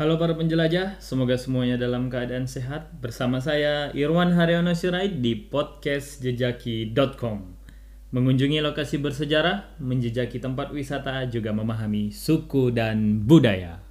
Halo para penjelajah, semoga semuanya dalam keadaan sehat. Bersama saya Irwan Haryono Sirait di podcast jejaki.com. Mengunjungi lokasi bersejarah, menjejaki tempat wisata, juga memahami suku dan budaya.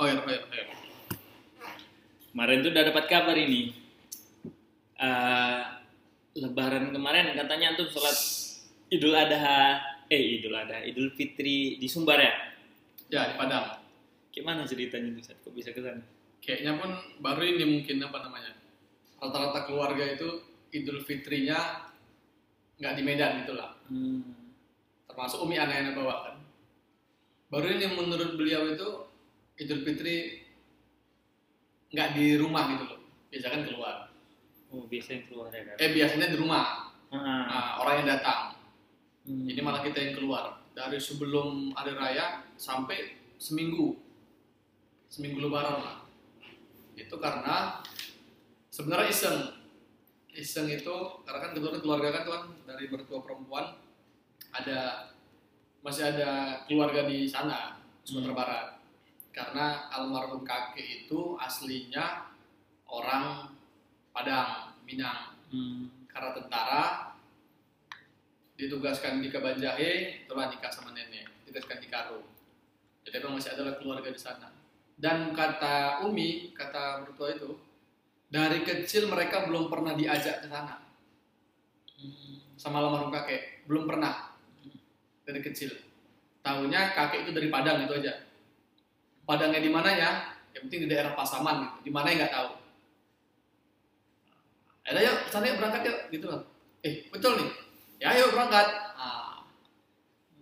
Khair, khair, khair. Kemarin tuh udah dapat kabar ini. Eh, lebaran kemarin katanya tuh sholat Idul Adha, eh Idul Adha, Idul Fitri di Sumbar ya? Ya, di Padang. Gimana ceritanya tuh, Sa? Kok bisa ke sana? Kayaknya pun baru ini mungkin apa namanya. Rata-rata keluarga itu Idul Fitrinya nggak di Medan itulah. Hmm. Termasuk Umi anak-anak bawa kan. Baru ini menurut beliau itu Idul Fitri nggak di rumah gitu loh. Biasa kan keluar. Oh, biasanya keluar ya kan? Eh biasanya di rumah. Ah. Nah, orang yang datang. Hmm. Jadi malah kita yang keluar dari sebelum hari raya sampai seminggu, seminggu lebaran lah. Itu karena sebenarnya iseng, iseng itu karena kan kebetulan keluarga kan tuh kan dari mertua perempuan ada masih ada keluarga di sana Sumatera Hmm. Barat. Karena almarhum kakek itu aslinya orang Padang, Minang. Hmm. karena tentara ditugaskan di Kabanjahe telah nikah sama nenek ditugaskan di Karo jadi memang masih ada keluarga di sana. Dan kata Umi kata mertua itu dari kecil mereka belum pernah diajak ke sana. Hmm. sama almarhum kakek belum pernah. Dari kecil. Tahunya kakek itu dari Padang itu aja Padangnya di mana ya? Yang penting di daerah Pasaman gitu. Di mana ya nggak tahu. Ada yuk sana yuk berangkat yuk. Gitu loh. Eh betul nih. Ya ayo berangkat. Ah.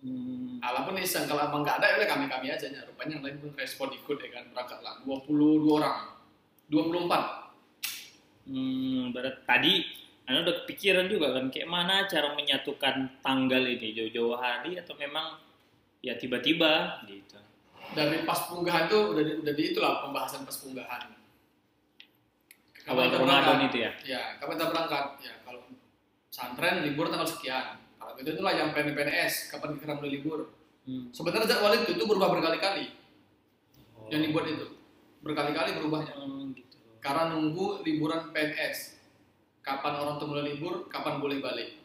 Hmm. Iseng kalau emang nggak ada ya kami kami aja. Nya rupanya yang lain pun respon ikut ya kan. Berangkat lah. 22 orang. 24 Hmm, berat tadi Anda udah kepikiran juga kan kayak mana cara menyatukan tanggal ini? Jauh-jauh hari atau memang ya tiba-tiba? Gitu. Dari pas punggahan tuh udah di, udah di itulah pembahasan pas punggahan Awal kita berangkat? itu ya. ya kapan kita berangkat ya kalau santren libur tanggal sekian kalau itu itulah yang PNS kapan kita mulai libur Hmm. sebenarnya jadwal itu itu berubah berkali-kali Oh. yang dibuat itu berkali-kali berubahnya Hmm, gitu. karena nunggu liburan PNS kapan orang tuh mulai libur kapan boleh balik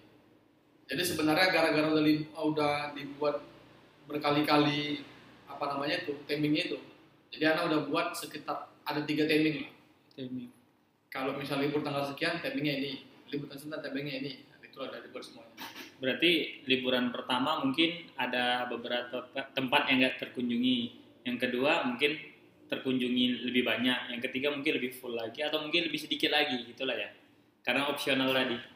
jadi sebenarnya gara-gara udah dibuat berkali-kali apa namanya itu timingnya itu jadi anak udah buat sekitar ada tiga timing lah Timing. kalau misal libur tanggal sekian timingnya ini libur tanggal sekian timingnya ini nah, itu ada dibuat semuanya Berarti liburan pertama mungkin ada beberapa tempat yang nggak terkunjungi. Yang kedua mungkin terkunjungi lebih banyak. Yang ketiga mungkin lebih full lagi atau mungkin lebih sedikit lagi gitulah ya. Karena opsional tadi.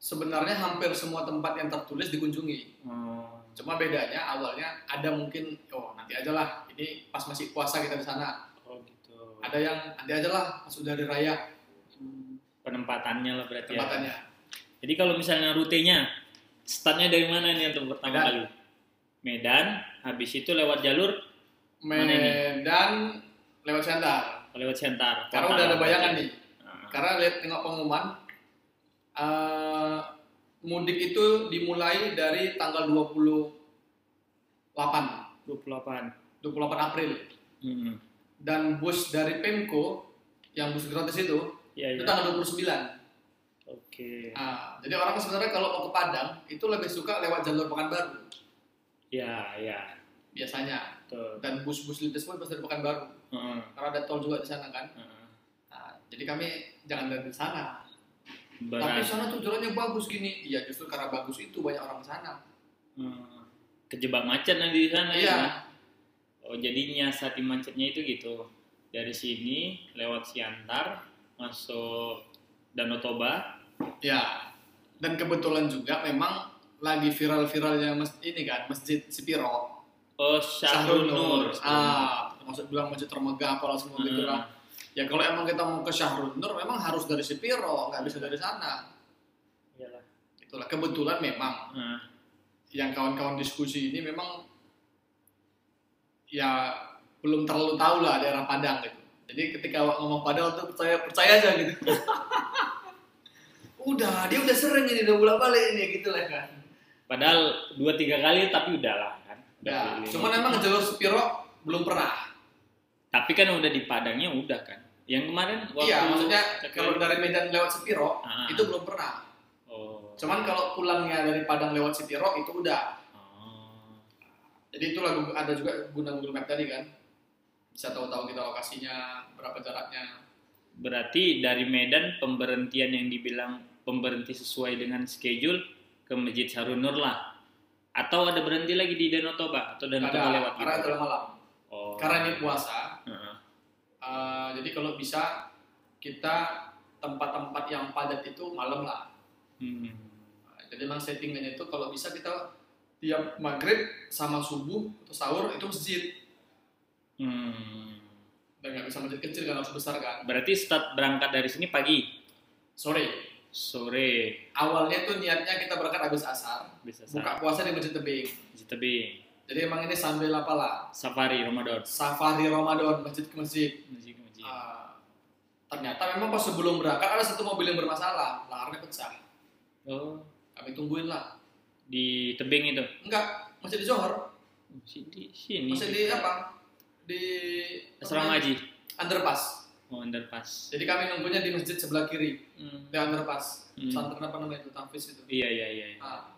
sebenarnya hampir semua tempat yang tertulis dikunjungi Oh. Cuma bedanya awalnya ada mungkin oh nanti aja lah ini pas masih puasa kita di sana Oh gitu. ada yang nanti aja lah pas udah hari raya penempatannya lah berarti ya. tempatannya Jadi kalau misalnya rutenya startnya dari mana nih untuk pertama Medan. kali? Medan, habis itu lewat jalur? Medan lewat Siantar. lewat Sentar. Karena udah ada bayangan nih. Ah, Karena lihat tengok pengumuman eh, mudik itu dimulai dari tanggal 28 28. 28 April Hmm. dan bus dari Pemko yang bus gratis itu Ya, itu ya. tanggal 29. Oke. Ah, jadi orang sebenarnya kalau mau ke Padang itu lebih suka lewat jalur Pekanbaru Ya, ya. biasanya. Betul. Dan bus-bus lintas pun pasti dari Pekanbaru Heeh, karena ada tol juga di sana kan. heeh. Nah, jadi kami jangan dari sana. Tapi Berat. sana tuh jalannya bagus gini. Iya, justru karena bagus itu banyak orang sana. Hmm. Kejebak macet nanti di sana Iya. ya. Oh, jadi nyiasati macetnya itu gitu. Dari sini lewat Siantar masuk Danau Toba. Ya. Dan kebetulan juga memang lagi viral-viralnya mas ini kan masjid Sipiro Oh, Syahrul Nur. ah maksud bilang masjid termegah apalah semua gitu Hmm. lah ya kalau emang kita mau ke Syahrul Nur memang harus dari Sipiro nggak bisa dari sana Iyalah. itulah kebetulan memang Nah, yang kawan-kawan diskusi ini memang ya belum terlalu tahu lah daerah Padang gitu. Jadi ketika ngomong Padang tuh percaya percaya aja gitu. udah, dia udah sering ini udah bolak balik ini gitu lah kan. padahal dua tiga kali tapi udahlah kan. Udah Ya, cuman emang jalur Sepiro belum pernah. Tapi kan udah di Padangnya udah kan. Yang kemarin waktu Iya, maksudnya ke- kalau dari Medan lewat Sepiro Ah. itu belum pernah. Oh. Cuman kalau pulangnya dari Padang lewat Sepiro itu udah. Oh. Jadi itulah Google- ada juga guna Google Map tadi kan. Bisa tahu-tahu kita lokasinya, berapa jaraknya. Berarti dari Medan pemberhentian yang dibilang pemberhenti sesuai dengan schedule ke Masjid Sarunur lah. Atau ada berhenti lagi di Danau Toba atau Danau Toba lewat karena gitu? itu malam. Oh. Karena ini puasa, Eh, jadi kalau bisa kita tempat-tempat yang padat itu malam lah. Hmm. Jadi memang settingannya itu kalau bisa kita tiap maghrib sama subuh atau sahur itu masjid. Hmm. Dan nggak bisa masjid kecil kan harus besar kan. Berarti start berangkat dari sini pagi, Sore. sore Awalnya tuh niatnya kita berangkat habis asar, bisa buka puasa di Masjid Tebing. Masjid Tebing, Jadi emang ini sambil apa lah? safari Ramadan, Safari Ramadan masjid ke masjid. masjid ke masjid. Ah, ternyata memang pas sebelum berangkat ada satu mobil yang bermasalah, laharnya pecah. Oh, Kami tungguin lah. di tebing itu. Enggak, masih di Johor, Si- Di sini. masih di apa? Di Asrama Haji. underpass. Oh, underpass. Jadi kami nunggunya di masjid sebelah kiri, Hmm. di underpass. Hmm. Pesantren apa namanya itu? Tafis itu. Iya, iya, iya. iya. Ah,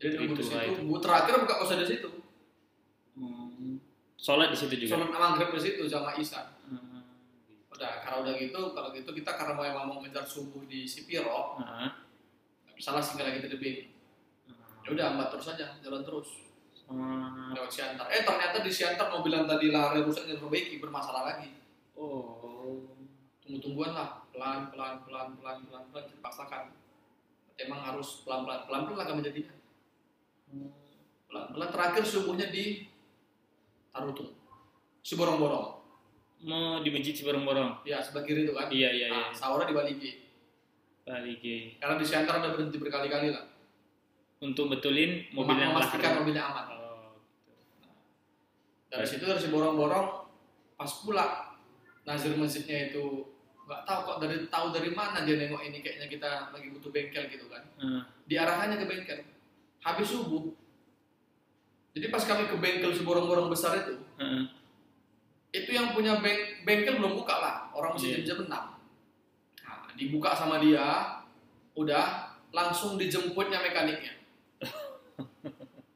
jadi nunggu di situ. itu. Terakhir buka puasa di situ. Hmm. Sholat di situ juga. Sholat maghrib di situ sama Isya. Hmm. Udah, kalau udah gitu, kalau gitu kita karena mau emang mau ngejar subuh di Sipiro, Ah. nggak bisa lah singgah lagi di tebing. Ya udah, ambat terus aja, jalan terus. Ah. lewat Siantar. Eh ternyata di Siantar mobil yang tadi lari rusak dan perbaiki bermasalah lagi. Oh. Tunggu-tungguan lah, pelan pelan pelan pelan pelan pelan dipaksakan. Emang harus pelan pelan pelan pelan lah kami jadinya. Pelan pelan terakhir subuhnya di Tarutung, Siborong-borong. Mau di masjid Cibareng-borong. Ya sebelah kiri itu kan. Iya, iya, iya. Nah, sahurnya di Baligi. Balik ke- Karena di Siantar ada berhenti berkali-kali lah. untuk betulin mobil yang memastikan mobilnya aman. Oh. Dari situ dari Siborong-borong pas pula Nazir masjidnya itu nggak tahu kok dari tahu dari mana dia nengok ini kayaknya kita lagi butuh bengkel gitu kan Ah. diarahkannya ke bengkel habis subuh jadi pas kami ke bengkel seborong-borong besar itu Ah. itu yang punya beng- bengkel belum buka lah orang masih Iya. jam 6 nah, dibuka sama dia udah langsung dijemputnya mekaniknya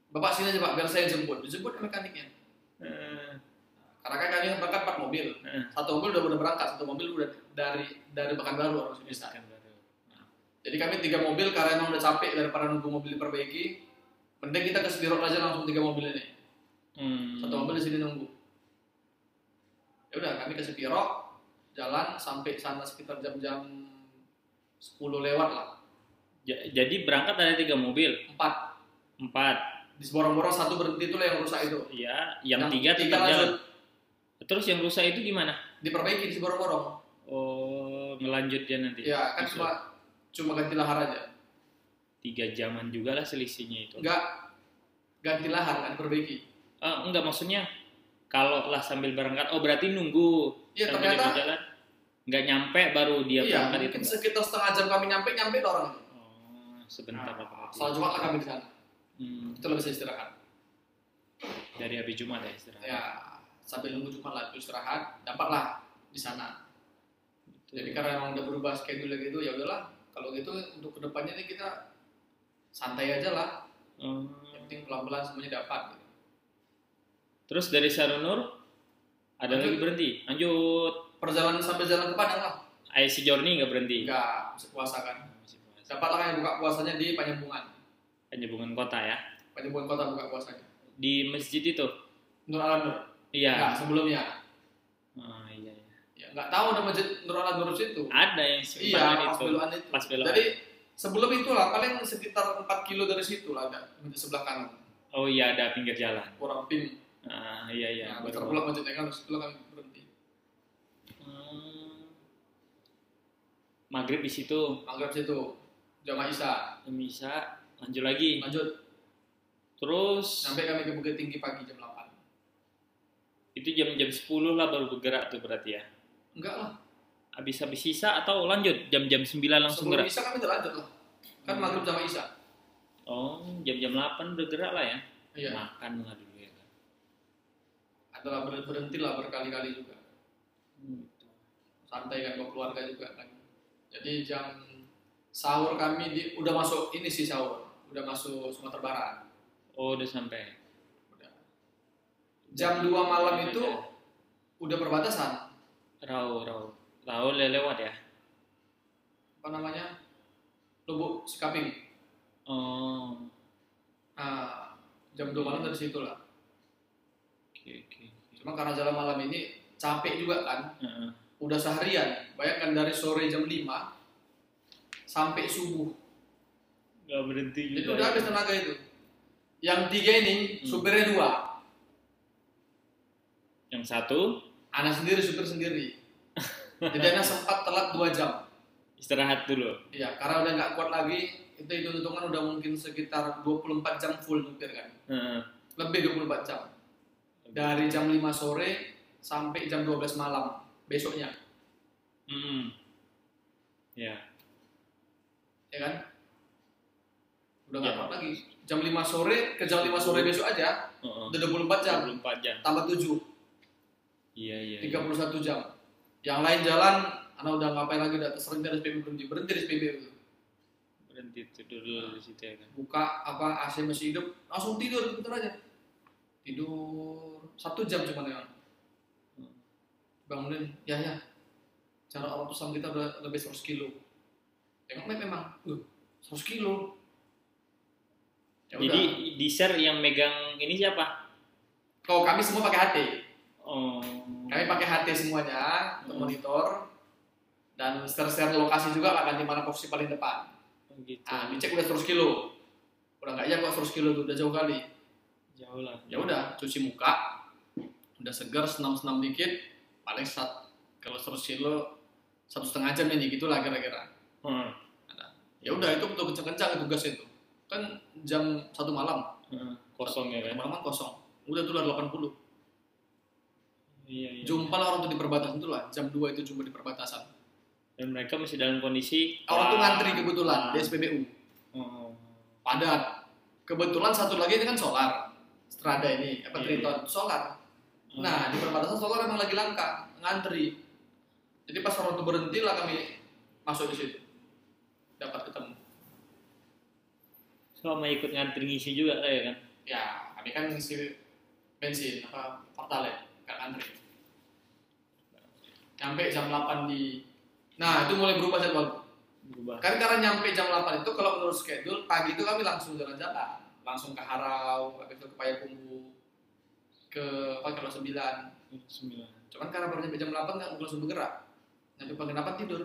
bapak sini aja pak biar saya jemput dijemput mekaniknya Ah. karena kan kami berangkat empat mobil Ah. satu mobil udah udah berangkat satu mobil udah dari dari Pekanbaru orang Kan baru. jadi kami tiga mobil karena emang udah capek daripada nunggu mobil diperbaiki mending kita ke Spirot aja langsung tiga mobil ini Hmm. satu mobil di sini nunggu ya udah kami ke Spiro jalan sampai sana sekitar jam-jam 10 lewat lah Ja- Jadi berangkat ada tiga mobil, empat empat. di seborong-borong satu berhenti itu lah yang rusak itu Ya, yang, tiga tetap lanjut jalan. Terus yang rusak itu gimana? diperbaiki di seborong-borong Oh, ngelanjut dia nanti. ya kan Masuk. cuma cuma ganti lahar aja tiga jaman juga lah selisihnya itu. enggak ganti lahar kan diperbaiki Ah, enggak maksudnya kalau lah sambil berangkat, oh berarti nunggu Iya, sambil ternyata- berjalan, nggak nyampe baru dia iya berangkat mungkin itu. sekitar setengah jam kami nyampe nyampe orang Oh, sebentar Nah. Salat Jumat lah kami di sana. Hmm, Itu bisa istirahat. dari habis Jumat ya istirahat. Ya, sambil nunggu Jumat lah itu istirahat, dapatlah di sana. Jadi karena emang udah berubah schedule gitu, ya udahlah. Kalau gitu untuk ke depannya nih kita santai aja lah. Oh. Yang penting pelan-pelan semuanya dapat. Gitu. Terus dari Sarunur ada Lanjut. lagi berhenti. Lanjut. Perjalanan sampai jalan ke Padang lah. IC Journey nggak berhenti. Enggak, masih puasa kan. Masih puasa. Dapatlah yang buka puasanya di Panyambungan. Penyambungan kota ya. Panyambungan kota buka puasanya. Di masjid itu. Nur Alam Nur. Iya. Enggak, sebelumnya. Oh, iya, iya. Ya, enggak tahu nama masjid Nur Alam Nur itu. Ada yang Iya, pas itu. belokan itu. Pas belokan. Jadi sebelum itulah paling sekitar 4 kilo dari situ lah ada masjid sebelah kanan. Oh iya ada pinggir jalan. Orang pin. Ah iya iya. Nah, baru- bentar pula masjidnya kan sebelah kami berhenti. Hmm. Maghrib di situ. Maghrib situ jamaah Isya jam Isya lanjut lagi lanjut terus sampai kami ke Bukit Tinggi pagi jam 8 itu jam-jam 10 lah baru bergerak tuh berarti ya enggak lah habis-habis sisa atau lanjut? Jam-jam 9 langsung sebelum gerak? Isya kami udah lanjut lah kan Hmm. maghrib jamaah Isya. Oh jam-jam 8 udah gerak lah ya? Iya. Makan lah dulu ya kan? Adalah ber- berhenti lah berkali-kali juga. Hmm. santai kan bawa keluarga juga kan. Jadi jam sahur kami di udah masuk ini sih sahur. Udah masuk Sumatera Barat. Oh udah sampai? Udah. Jam 2 malam itu udah perbatasan. Rau rau le- lewat ya? Apa namanya? Lubuk Sikaping oh. Nah, jam 2 malam dari situ lah. Oke oke cuma karena jalan malam ini capek juga kan. Heeh. udah seharian. Bayangkan dari sore jam 5 sampai subuh. Nggak berhenti juga udah ya. habis tenaga itu. Yang tiga ini Hmm. supirnya dua. Yang satu? Anak sendiri supir sendiri jadi anak sempat telat dua jam. Istirahat dulu. Iya, karena udah nggak kuat lagi itu hitung-hitungan udah mungkin sekitar 24 jam full supir kan. Heeh. lebih 24 jam. Dari jam 5 sore sampai jam 12 malam besoknya. Hmm. ya ya kan? Udah nggak Ya. kuat lagi. Jam 5 sore ke jam 5 sore besok aja Heeh. udah 24 jam. 24 jam. Tambah 7 iya iya 31 jam yang lain jalan anak udah ngapain lagi udah terserah dari SPB berhenti berhenti di SPB itu berhenti tidur dulu di situ ya kan. Buka apa AC masih hidup langsung tidur bentar aja. Tidur satu jam cuma ya. Hmm. bangunin ya ya. Cara orang sama kita udah lebih 100 kilo. Tengok map memang uh 100 kilo. Ya jadi udah. di share yang megang ini siapa? Kalau kami semua pakai HT oh. Kami pakai HT semuanya untuk Hmm. monitor. Dan share-share lokasi juga lah kan di mana posisi paling depan. Oh, gitu. Ah dicek udah 100 kilo. Udah nggak ya kok 100 kilo tuh udah jauh kali. Jauh lah. Ya udah cuci muka. Udah segar senam senam dikit. Paling saat kalau 100 kilo satu setengah jam ini gitulah kira-kira. Heeh. ya udah itu betul kencang-kencang tugas itu. Kan jam satu malam. Heeh. kosong ya kan malam kosong. Udah tuh lah 80 iya iya jumpa lah orang tuh di perbatasan tuh lah. Jam 2 itu jumpa di perbatasan. Dan mereka masih dalam kondisi orang tuh ngantri kebetulan di SPBU oh. padat. Kebetulan satu lagi ini kan solar. Strada ini apa Iya, Triton. solar. Oh. Nah, di perbatasan solar emang lagi langka, ngantri. Jadi pas orang itu berhenti lah kami masuk di situ. Dapat ketemu. sama ikut ngantri ngisi juga lah ya kan? Ya, kami kan ngisi bensin apa Pertalite, nggak ngantri. Nyampe jam 8 di Nah, itu mulai berubah jadwal. berubah Kan karena nyampe jam 8 itu kalau menurut schedule pagi itu kami langsung jalan-jalan, langsung ke Harau, habis itu ke Payakumbuh, ke apa kalau 9 sembilan Cuman karena baru nyampe jam 8 nggak langsung bergerak. Nyampe 8 tidur.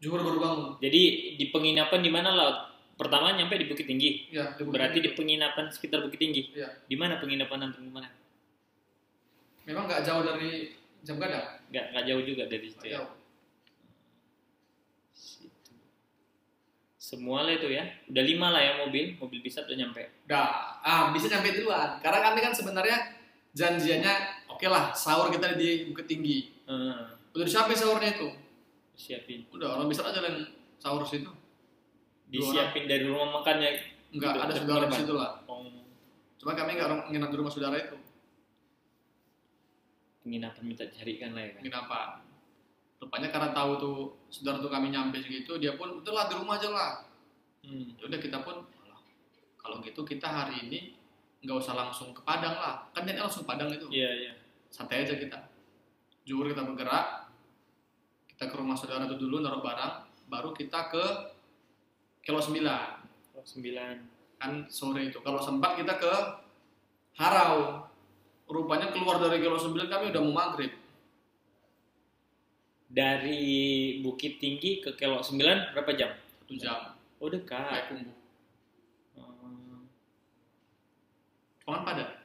Juhur baru bangun. jadi di penginapan di mana lah pertama nyampe di Bukit Tinggi Ya, di Bukit berarti di Tinggi. penginapan sekitar Bukit Tinggi Iya. di mana penginapan nanti di mana Memang nggak jauh dari jam gadang. nggak nggak jauh juga dari situ ya jauh. Situ. semua lah itu ya udah lima lah ya mobil mobil bisa tuh nyampe Dah, ah bisa nyampe duluan. Karena kami kan sebenarnya janjiannya oke lah sahur kita di Bukit Tinggi. Eh, Udah disiapin sahurnya itu. siapin Udah orang bisa aja jalan sahur situ. disiapin dari rumah makannya Enggak ada saudara di situ lah. oh, Cuma kami nggak orang nginap di rumah saudara itu. Penginapan minta carikan lah ya kan? Penginapan. Rupanya karena tahu tuh saudara tuh kami nyampe segitu, dia pun udahlah di rumah aja lah. hmm. ya udah kita pun "Alah, kalau gitu kita hari ini nggak usah langsung ke Padang lah. Kan dia langsung Padang itu. Iya iya. Santai aja kita. Juhur kita bergerak kita ke rumah saudara itu dulu naruh barang baru kita ke kilo 9 oh, sembilan. Kan sore itu. Kalau sempat kita ke Harau rupanya keluar dari kilo 9 kami udah mau maghrib. Dari Bukit Tinggi ke Kelok 9 berapa jam? Satu jam. Oh dekat. Kayak kumbu. Hmm. Cuman padat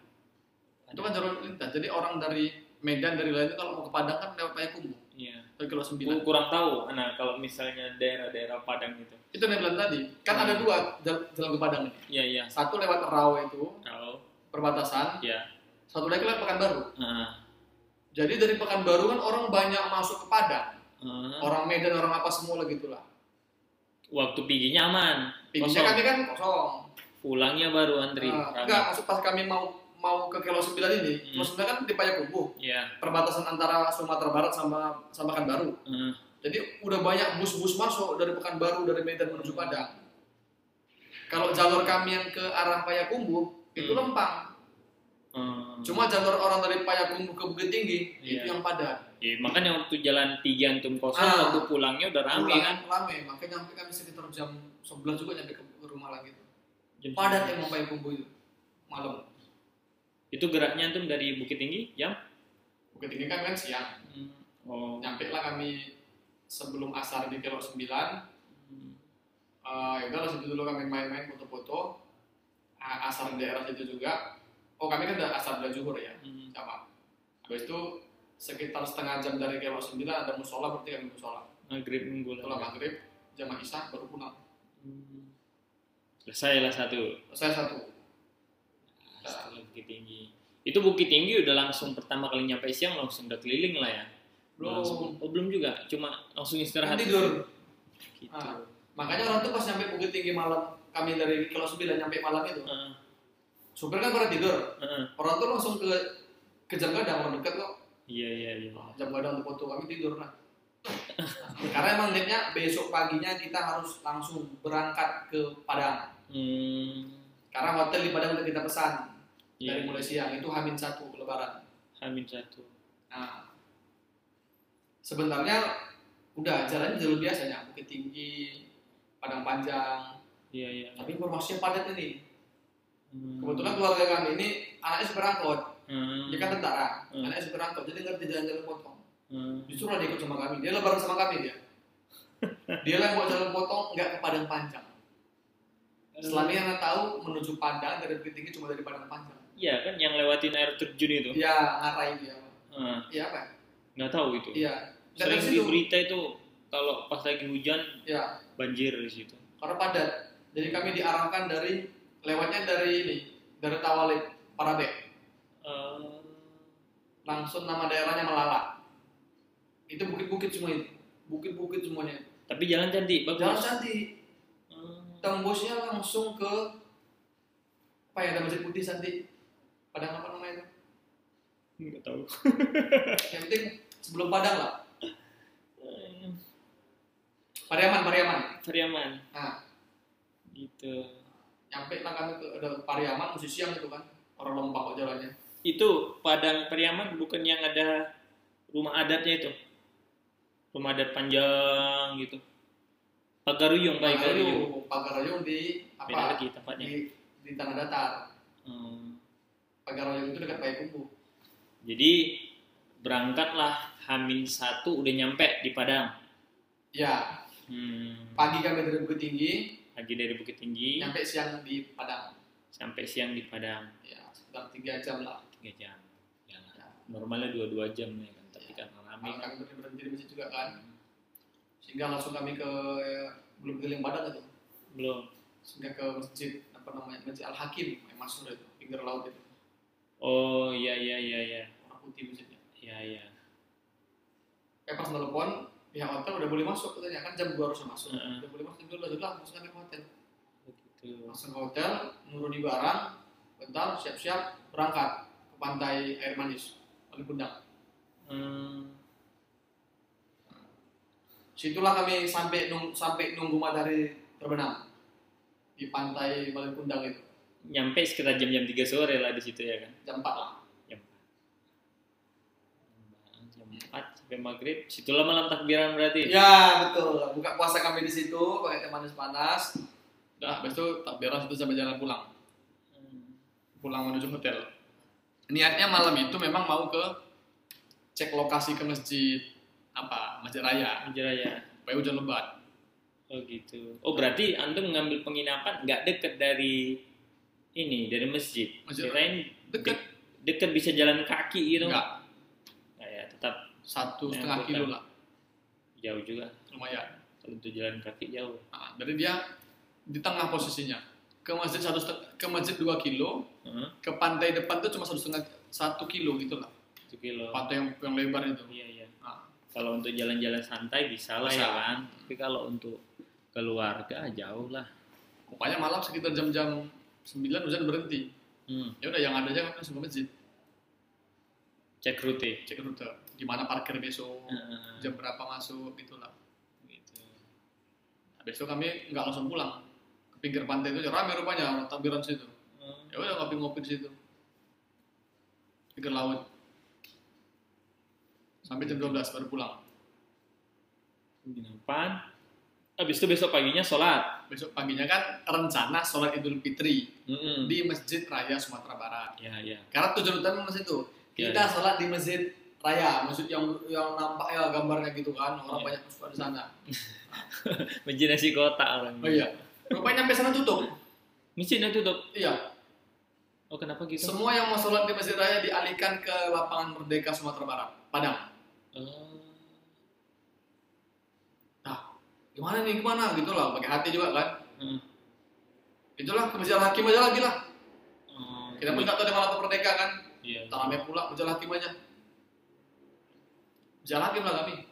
itu kan jalur lintas. Jadi orang dari Medan dari lain itu kalau mau ke Padang kan lewat Payakumbuh Iya. Dari kilo Ku- 9. kurang tahu nah kalau misalnya daerah-daerah Padang itu. Itu yang bilang tadi. Kan ada dua jal- jalan ke Padang ini. iya iya. Satu lewat Rawa itu, tahu perbatasan. ya Satu lagi lewat Pekanbaru. Ah, Jadi dari Pekanbaru kan orang banyak masuk ke Padang. ah. Orang Medan, orang apa semua lah gitulah. waktu piginya aman kosong kami kan kosong. pulangnya baru antri rame. enggak, maksud pas kami mau mau ke Kilo 9 ini, Hmm. 9 kan di Payakumbuh, Iya. perbatasan antara Sumatera Barat sama sama Pekanbaru. Ah, Jadi udah banyak bus-bus masuk dari Pekanbaru dari Medan menuju Padang. Kalau jalur kami yang ke arah Payakumbuh itu Hmm. lempang. ah. Cuma jalur orang dari Payakumbuh ke Bukit Tinggi Iya. itu yang padat. Ya, makanya waktu jalan tiga antum kosong Ah. waktu pulangnya udah rame Pulang kan Rame, makanya nyampe kami sekitar jam 11 juga nyampe ke rumah lagi. Jam Padat sembilan. emang Payakumbuh itu malam. itu geraknya antum dari Bukit Tinggi jam Bukit Tinggi kan kan siang. oh Nyampe lah kami sebelum asar di Kilo 9 Hmm. Eh, ya udah situ dulu kami main-main foto-foto Ah, asar di daerah situ juga oh kami kan udah asar udah zuhur ya Hmm. sama. Habis itu sekitar setengah jam dari Kelo 9 ada musola berarti kami musola. Maghrib nunggu setelah lah maghrib jamaah isya baru pulang. Hmm. selesai lah satu. Saya satu. Setelah Bukit Tinggi. Itu Bukit Tinggi udah langsung pertama kali nyampe siang langsung udah keliling lah ya? Langsung. Belum oh, belum juga? Cuma langsung istirahat. Tidur. Gitu. Ah. makanya orang tuh pas nyampe Bukit Tinggi malam kami dari Kelo 9 nyampe malam itu Ah, supir kan pada tidur. Ah. orang tuh langsung ke ke jam gadang orang dekat kok. Iya iya iya. Jam gadang untuk foto kami tidur lah. Karena emang niatnya besok paginya kita harus langsung berangkat ke Padang. Hmm. karena hotel di Padang udah kita pesan. Iya. dari mulai siang itu Hamin satu Lebaran. Hamin satu. Nah sebenarnya udah jalannya jalur biasanya Bukit Tinggi Padang Panjang. Iya iya. Tapi informasinya padat ini Hmm. kebetulan keluarga kami ini anaknya supir angkot Hmm. dia kan tentara Hmm. anaknya supir angkot jadi ngerti jalan-jalan potong Hmm. justru lah dia ikut sama kami dia lebaran sama kami dia dia lah yang buat jalan potong nggak ke Padang Panjang Selama yang tahu menuju Padang dari Bukit Tinggi cuma dari Padang Panjang. Iya kan yang lewatin air terjun itu. Iya, ngarai dia. Ah, Iya apa? nggak tahu itu. Iya. Sering di berita itu kalau pas lagi hujan Iya, banjir di situ. karena padat. Jadi kami diarahkan dari lewatnya dari ini, dari Tawalib, Parabe. Eh, Langsung nama daerahnya Melala. Itu bukit-bukit semua itu. Bukit-bukit semuanya. tapi jalan cantik, bagus. Jalan cantik. Hmm. Tembusnya langsung ke apa ya ada masjid putih Santi. Padang apa namanya itu? Nggak tahu. Yang penting sebelum Padang lah. Eh, Pariaman, Pariaman. Pariaman. Nah, Gitu. Nyampe lah kami ke ada Pariaman mesti siang itu kan orang lompat kok jalannya Itu Padang Pariaman bukan yang ada rumah adatnya itu. Rumah adat panjang gitu. Pagaruyung, Pagaruyung. Pagaruyung Pagaruyung di Beda apa lagi tempatnya. di di tanah datar Hmm. Pagaruyung itu dekat Payakumbuh Jadi berangkatlah Hamin satu udah nyampe di Padang. ya Hmm. pagi kami dari Bukit Tinggi Pagi dari Bukit Tinggi nyampe siang di Padang sampai siang di Padang ya sekitar tiga jam lah tiga jam. Ya lah. Normalnya dua dua jam ya kan, tapi Ya. karena rame kan. kami berhenti di masjid juga kan sehingga langsung kami ke belum keliling Padang itu Belum. sehingga ke masjid apa namanya masjid Al Hakim yang masuk itu pinggir laut itu Oh iya iya iya iya. warna putih masjidnya Iya iya. eh pas telepon pihak hotel udah boleh masuk katanya kan jam 2 harusnya masuk Heeh. udah boleh masuk dulu sudah langsung ke hotel Begitu. langsung ke hotel nuruni barang bentar siap-siap berangkat ke pantai air manis Bali Kundang Hmm. situlah kami sampai nung, sampai nunggu matahari terbenam di pantai Bali Kundang itu Nyampe sekitar jam-jam 3 sore lah di situ ya kan. jam 4 lah Jam jam 4 sampai maghrib. Situlah malam takbiran berarti. ya betul buka puasa kami di situ pakai teh manis panas habis itu takbiran situ sampai jalan pulang Hmm. pulang menuju hotel. Niatnya malam itu memang mau ke cek lokasi ke masjid apa masjid raya Raya. supaya hujan lebat. Oh gitu. Oh berarti antum mengambil penginapan nggak deket dari ini dari masjid. Masjid Kirain Deket deket bisa jalan kaki gitu. enggak satu setengah bukan. kilo lah. jauh juga. Lumayan. Kalau untuk jalan kaki jauh. Nah, jadi dia di tengah posisinya. Ke masjid satu ke masjid 2 kilo Heeh, ke pantai depan tuh cuma satu setengah satu kilo gitu lah. Satu kilo. Pantai yang, yang lebar itu. Iya iya. Nah, kalau untuk jalan-jalan santai bisa lah ya kan. Tapi kalau untuk keluarga jauh lah. Pokoknya malam sekitar jam-jam 9 hujan berhenti. Hmm. ya udah yang ada aja kan semua masjid. Cek rute. Cek rute di mana parkir besok Heeh, jam berapa masuk gitulah. Gitu. Nah, besok kami nggak langsung pulang. Ke pinggir pantai itu rame rupanya orang takbiran situ. Hmm. ya udah ngopi-ngopi di situ. Pinggir laut. Sampai jam 12 baru pulang. Penginapan habis itu besok paginya sholat. Besok paginya kan rencana sholat idul fitri Mm-mm. di masjid raya Sumatera Barat. Ya ya. Karena tujuan utama masjid itu Ya, kita sholat di masjid raya masjid yang yang nampak ya gambarnya gitu kan orang Ya. banyak suka di sana. Masjid nasi kotak orang. Oh iya. Rupanya sampai sana tutup. Masjidnya tutup? Iya. Oh kenapa gitu? Semua yang mau sholat di masjid raya dialihkan ke lapangan Merdeka Sumatera Barat Padang. Oh. nah gimana nih gimana? Gitu lah pakai hati juga kan. Hmm. itulah ke masjid hakim aja lagi lah. Oh. kita pun nggak tahu di tuh Merdeka kan. Iya. tarameh pula masjid hakim aja masjid hakim lah kami.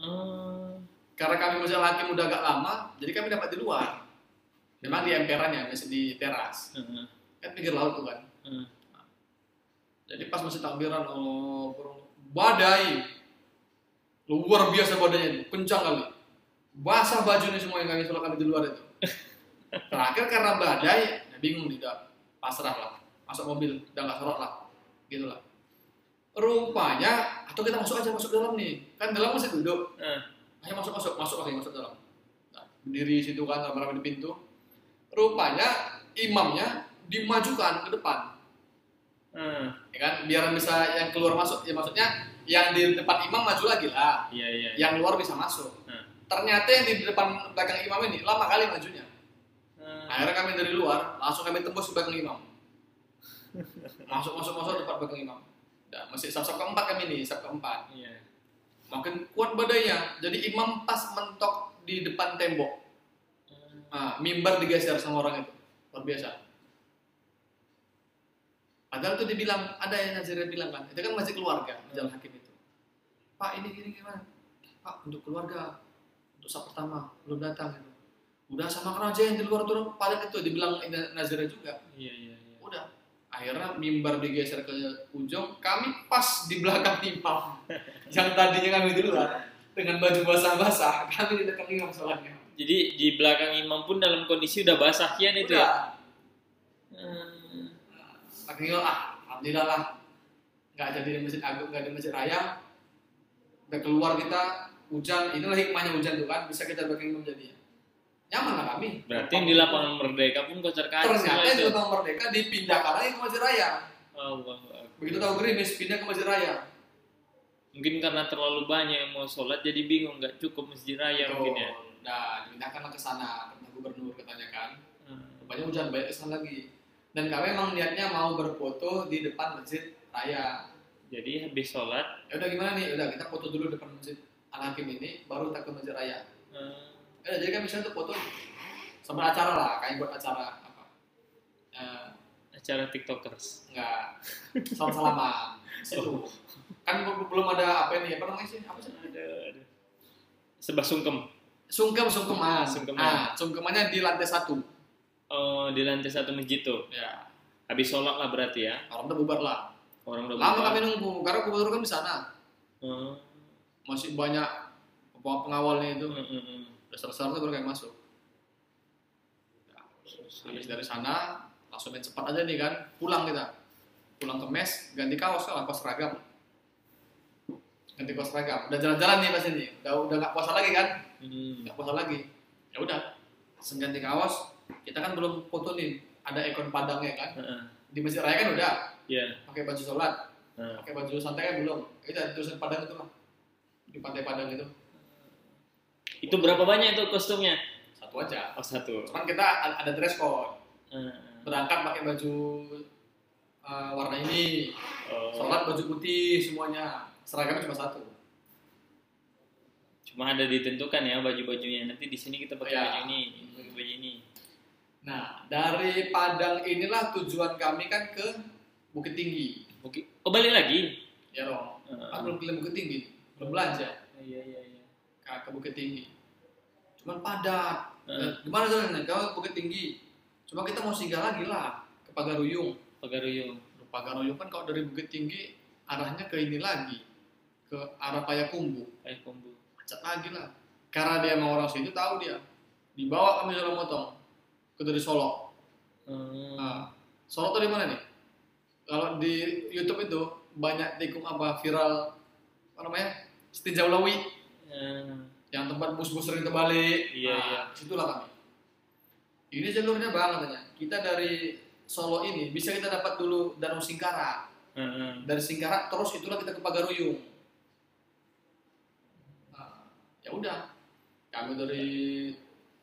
Oh. karena kami masjid hakim udah agak lama jadi kami dapat di luar. Memang di emperannya masih di teras. Heeh. kan pinggir laut tuh kan. Heeh. jadi pas masih takbiran oh badai. Luar biasa badainya itu kencang kali. Basah baju nih semua yang kami sholat kami di luar itu. Terakhir karena badai ya bingung tidak pasrah lah. Masuk mobil udah nggak sholat lah. Gitu lah rupanya atau kita masuk aja masuk dalam nih. Kan dalam masih duduk. Eh. ayo masuk masuk masuk lagi masuk dalam. Nah, berdiri situ kan rame-rame di pintu. Rupanya imamnya dimajukan ke depan. Eh. ya kan? Biar bisa yang keluar masuk. Ya maksudnya yang di depan imam maju lagi lah. Iya iya. yang luar bisa masuk. Hmm. ternyata yang di depan belakang imam ini lama kali majunya. Eh. akhirnya kami dari luar langsung kami tembus di belakang imam. Masuk masuk masuk depan belakang imam dan masih sab sab keempat kami nih sab keempat. Iya. makin kuat badainya jadi imam pas mentok di depan tembok. Nah, mimbar digeser sama orang itu. Luar biasa. Padahal tuh dibilang ada yang Nazirnya bilang kan itu kan masih keluarga jalan hakim itu. Pak ini gini gimana? Pak untuk keluarga untuk saat pertama belum datang. Gitu udah sama aja yang di luar tuh padat itu dibilang Nazirnya juga. Iya iya iya. Akhirnya mimbar digeser ke ujung kami pas di belakang imam. Yang tadinya kami di luar dengan baju basah-basah kami di dekat imam sholatnya Jadi di belakang imam pun dalam kondisi udah basah kian itu ya. Pakai imam ah alhamdulillah lah. Nggak jadi di masjid agung nggak di masjid raya. Udah keluar kita hujan. Inilah hikmahnya hujan tuh kan bisa kita belakang imam jadi nyaman lah kami Berarti yang di lapangan Merdeka pun kocar kacir ternyata di lapangan merdeka dipindahkan lagi ke masjid raya Allah Akbar. begitu tahu gerimis pindah ke masjid raya Mungkin karena terlalu banyak yang mau sholat jadi bingung nggak cukup masjid raya mungkin ya. Nah, dipindahkanlah ke sana, kata gubernur katanya kan. Hmm. Rupanya hujan banyak ke sana lagi. Dan kami emang niatnya mau berfoto di depan masjid raya. Jadi habis sholat, Ya udah gimana nih? Udah kita foto dulu depan masjid Al Hakim ini, baru kita ke masjid raya. Eh, jadi kan bisa tuh foto sama acara lah, kayak buat acara apa? Eh, acara tiktokers. enggak, salam salaman. Situ. Kan belum belum ada apa ini? Apa namanya sih? Apa sih? Ada, ada. Sebah sungkem. Sungkem sungkeman. Sungkeman. Nah, sungkemannya di lantai satu. Oh, di lantai satu masjid tuh. Ya, Habis sholat lah berarti ya. orang udah bubar lah. Orang udah Lama bubar. kami nunggu, karena gubernur kan di sana. Oh, Masih banyak peng- pengawalnya itu. mm, mm, mm. Udah selesai tuh baru kayak masuk. Habis dari sana, langsung main cepat aja nih kan. Pulang kita. Pulang ke mes, ganti kaos lah, kaos seragam. Ganti kaos seragam. Udah jalan-jalan nih pas ini. Udah udah nggak puasa lagi kan? Hmm. Nggak puasa lagi. Ya udah. Langsung ganti kaos. Kita kan belum foto nih. Ada ikon padangnya kan. Heeh. Di masjid raya kan udah. Iya. Pakai baju sholat. Heeh. pakai baju santai kan belum itu ada tulisan padang itu lah di pantai padang itu Itu berapa banyak itu kostumnya? satu aja Oh, satu. cuman kita ada dress code Heeh. berangkat pakai baju uh, warna ini Oh. sholat baju putih semuanya seragamnya cuma satu Cuma ada ditentukan ya baju-bajunya. Nanti di sini kita pakai Ya. baju ini, pakai baju ini. Nah, dari Padang inilah tujuan kami kan ke Bukit Tinggi. Bukit. Oh balik lagi. Ya dong. Heeh. Kan belum ke Bukit Tinggi, belum belanja iya iya. Ke, ke Bukit Tinggi. Cuman padat. Nah, Gimana jalannya? Kalau ke Bukit Tinggi. Cuma kita mau singgah lagi lah ke Pagaruyung. Pagaruyung. Pagaruyung kan kalau dari Bukit Tinggi arahnya ke ini lagi ke arah Payakumbu. Air kombu. Macet lagi lah. Karena dia mau orang situ tahu dia. Dibawa kami jalan motong ke dari Solo. Hmm. Nah, Solo tuh di mana nih? Kalau di YouTube itu banyak tikung apa viral apa namanya? Setinjau Eh, yang tempat bus-bus sering terbalik. Iya, nah, iya. Situlah kami. Ini jalurnya bang katanya. Kita dari Solo ini bisa kita dapat dulu Danau Singkara. eh, Dari Singkara terus itulah kita ke Pagaruyung. Nah, ya udah. Kami dari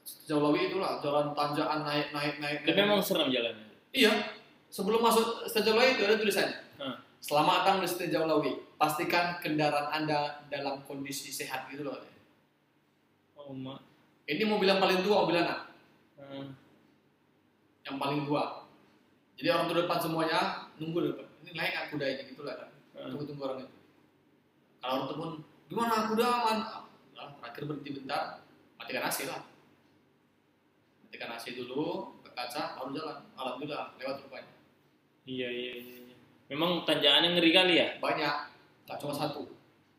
Sejauh Lawi itulah jalan tanjakan naik naik naik. Tapi memang seram jalannya. Iya. Sebelum masuk Lawi itu ada tulisannya. Selamat datang di Sejauh Lawi. Pastikan kendaraan Anda dalam kondisi sehat gitu loh. Oh mak. Ini mobil yang paling tua, mobil anak. Eh, Yang paling tua. Jadi orang tua depan semuanya nunggu depan. Ini naik aku kuda ini gitu lah kan. Hmm. Tunggu-tunggu orang itu. Kalau orang pun gimana kuda aman? Nah, terakhir berhenti bentar, matikan AC lah. Matikan AC dulu, ke kaca, baru jalan. Alhamdulillah, lewat rupanya. Iya iya iya. Memang tanjakannya ngeri kali ya. Banyak, tak cuma satu.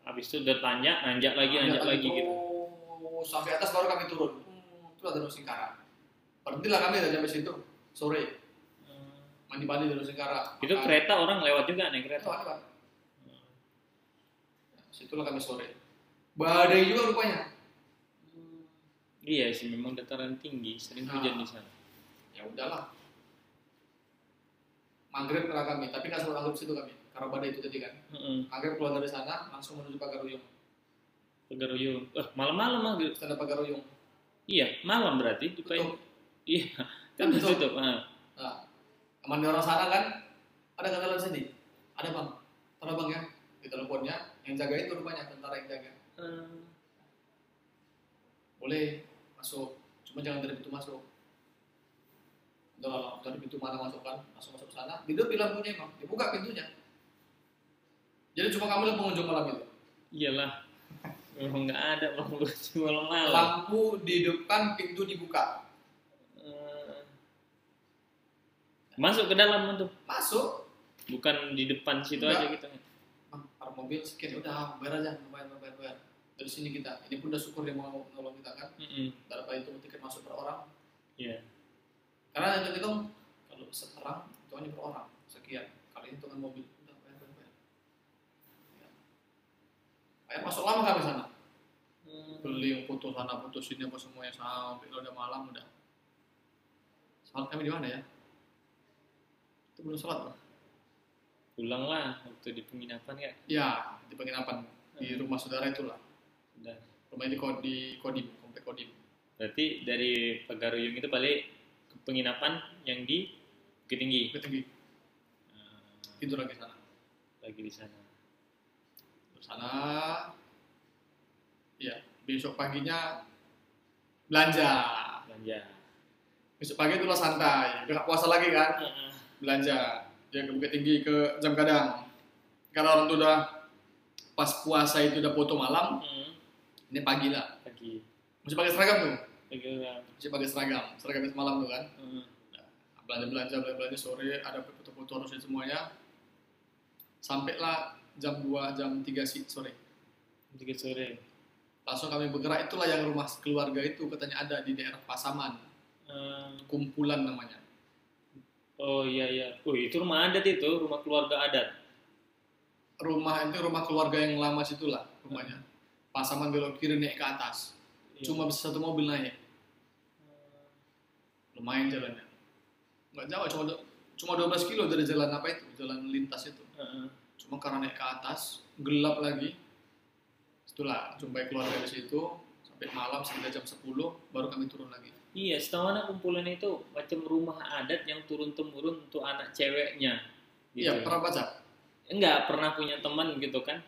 Habis itu udah tanjak, nanjak lagi, nanjak lagi gitu. Oh, sampai atas baru kami turun. Hmm, itu ada Danau Singkara. Berhentilah kami dari sampai situ sore mandi-mandi di Danau Singkara. Itu kereta orang lewat juga naik kereta. ada Pak. Nah, Situlah kami sore. Badai juga rupanya. Iya sih, memang dataran tinggi, sering Nah. hujan di sana. Ya udahlah. Maghrib lah kami, tapi nggak sempat maghrib situ kami. Karena badai itu tadi kan. Heeh. Maghrib keluar dari sana langsung menuju Pagaruyung. Pagaruyung. Eh, malam-malam maghrib. Stand Pagaruyung. Iya, malam berarti di Tutup. Iya, Kan kan tutup. tutup. Ah. Nah, teman orang sana kan ada gandalan sini. Ada bang, tolong bang ya. Di teleponnya yang jaga itu rupanya tentara yang jaga. Eh, Boleh masuk, cuma jangan dari pintu masuk. Udah dari pintu mana masuk kan, masuk masuk sana. Dia bilang punya emang, dibuka pintunya. Jadi cuma kamu yang pengunjung malam itu. iyalah. Memang nggak ada pengunjung malam-malam. Lampu di depan, pintu dibuka. Eh, masuk ke dalam tuh. Masuk, Bukan di depan situ Enggak. aja gitu. Park mobil sekian, udah bayar aja, bayar, bayar, bayar. Dari sini kita, ini pun udah syukur dia mau nolong kita kan. Mm-mm. Berapa itu tiket masuk per orang. Iya. Karena itu hitung kalau sekarang itu hanya per orang sekian. Kali hitungan mobil udah bayar, bayar, bayar. Ya. Bayar masuk lama kami sana. Hmm. Beli yang foto sana, foto sini apa semuanya sampai udah malam udah. Salat kami di mana ya? Itu belum salat Bang. Pulang lah waktu di penginapan ya. Ya, di penginapan di rumah saudara itulah. Udah. Rumah di Ko- di Kodim, komplek Kodim. Berarti dari Pagaruyung itu balik ke penginapan yang di Bukit Tinggi. Bukit Tinggi. Eh, Tidur lagi sana. lagi di sana. Terus sana ya besok paginya belanja Belanja. besok pagi itulah santai udah puasa lagi kan Heeh. belanja dia ke Bukit Tinggi ke jam kadang karena orang tuh udah pas puasa itu udah foto malam Hmm. ini pagi lah Pagi. masih pakai seragam tuh Masih pakai seragam seragam itu malam tuh kan. Heeh. belanja belanja belanja, belanja sore ada foto-foto harusnya semuanya. Sampailah jam 2 jam 3 sih sore. Tiga sore. langsung kami bergerak itulah yang rumah keluarga itu katanya ada di daerah Pasaman. Eh, kumpulan namanya. Oh iya iya. Oh itu rumah adat itu, rumah keluarga adat. rumah itu rumah keluarga yang lama situlah rumahnya. Pasaman belok kiri naik ke atas. Iya. cuma bisa satu mobil naik lumayan jalannya nggak jauh cuma cuma 12 kilo dari jalan apa itu jalan lintas itu Heeh. cuma karena naik ke atas gelap lagi itulah jumpai keluarga di situ sampai malam sekitar jam 10 baru kami turun lagi Iya, setahu anak kumpulan itu macam rumah adat yang turun temurun untuk anak ceweknya. Gitu. iya pernah baca Enggak pernah punya teman gitu kan.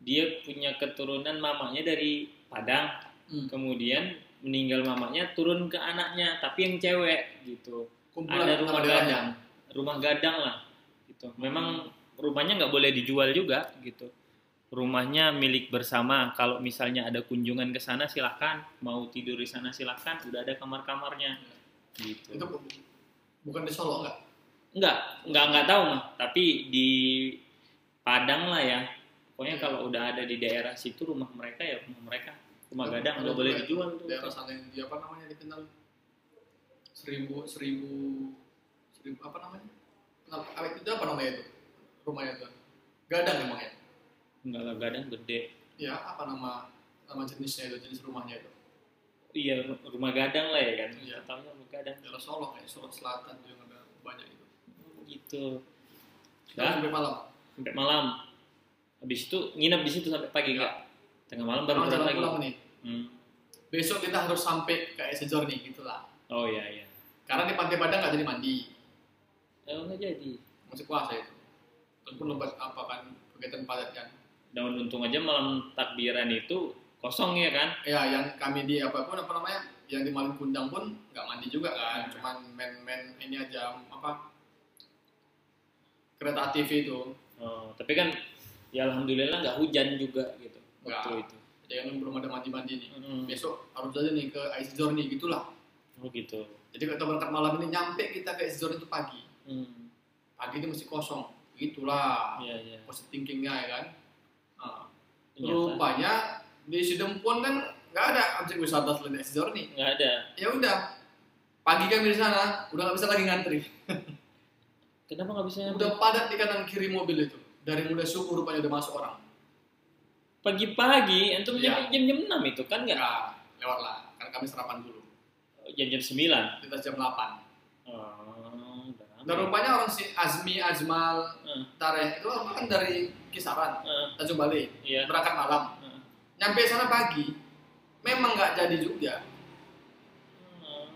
Dia punya keturunan mamanya dari Padang Hmm. kemudian meninggal mamanya turun ke anaknya tapi yang cewek gitu. Kumpulan ada rumah gadang. rumah gadang lah gitu. Memang rumahnya nggak boleh dijual juga gitu. Rumahnya milik bersama. Kalau misalnya ada kunjungan ke sana silahkan mau tidur di sana silahkan udah ada kamar-kamarnya gitu. Itu bu- bukan di Solo enggak? Enggak, enggak enggak tahu mah. Tapi di Padang lah ya. Pokoknya kalau udah ada di daerah situ rumah mereka ya rumah mereka. Rumah gadang nggak boleh dijual tuh. Daerah sana yang dia apa namanya dikenal seribu seribu seribu apa namanya? Kenapa? Itu apa namanya itu? Rumahnya itu? Gadang emangnya? Enggak lah gadang gede. Ya apa nama nama jenisnya itu jenis rumahnya itu? Iya rumah gadang lah ya kan. Iya. Tahunya rumah gadang Daerah Solo kayak Solo Selatan tuh yang ada banyak itu. gitu. Nah, sampai malam. sampai malam. Habis itu nginep di situ sampai pagi Iya. enggak? Tengah malam baru pulang lagi. nih. Hmm. Besok kita harus sampai ke Esejorni gitulah. Oh iya iya. Karena di Pantai Padang nggak jadi mandi. Oh nggak jadi. Masih puasa itu. Walaupun lebat apa kan kegiatan padat kan. Daun untung aja malam takbiran itu kosong ya kan? Ya yang kami di apa pun apa namanya yang di Maling Kundang pun nggak mandi juga kan. Cuman main-main ini aja apa kereta ATV itu. Oh, tapi kan ya alhamdulillah nggak hujan juga gitu waktu Nggak. itu. Kan belum ada mandi-mandi nih. Hmm. Besok harus aja nih ke Esejorni gitulah. Oh gitu. Jadi kalau kita berangkat malam ini nyampe kita ke Esejorni itu pagi. Hmm. Pagi ini mesti kosong. Gitulah. Iya iya. Positive thinkingnya ya kan. Nah, rupanya di Sidempun kan nggak ada objek wisata selain Esejorni. nggak ada. Ya udah. Pagi kami di sana udah nggak bisa lagi ngantri. Kenapa nggak bisa? Udah padat di kanan kiri mobil itu. Dari mulai subuh rupanya udah masuk orang. Pagi-pagi, antum Iya. jam jam enam itu kan nggak? Enggak, lewat lah. Kan kami sarapan dulu. Jam jam sembilan. Kita jam 8. Oh, udah rame. Dan rupanya orang si Azmi, Azmal, Hmm. Tareh itu kan dari kisaran. Eh, Tanjung Balai. Iya. Berangkat malam. Hmm. Nyampe sana pagi. Memang nggak jadi juga. Hmm.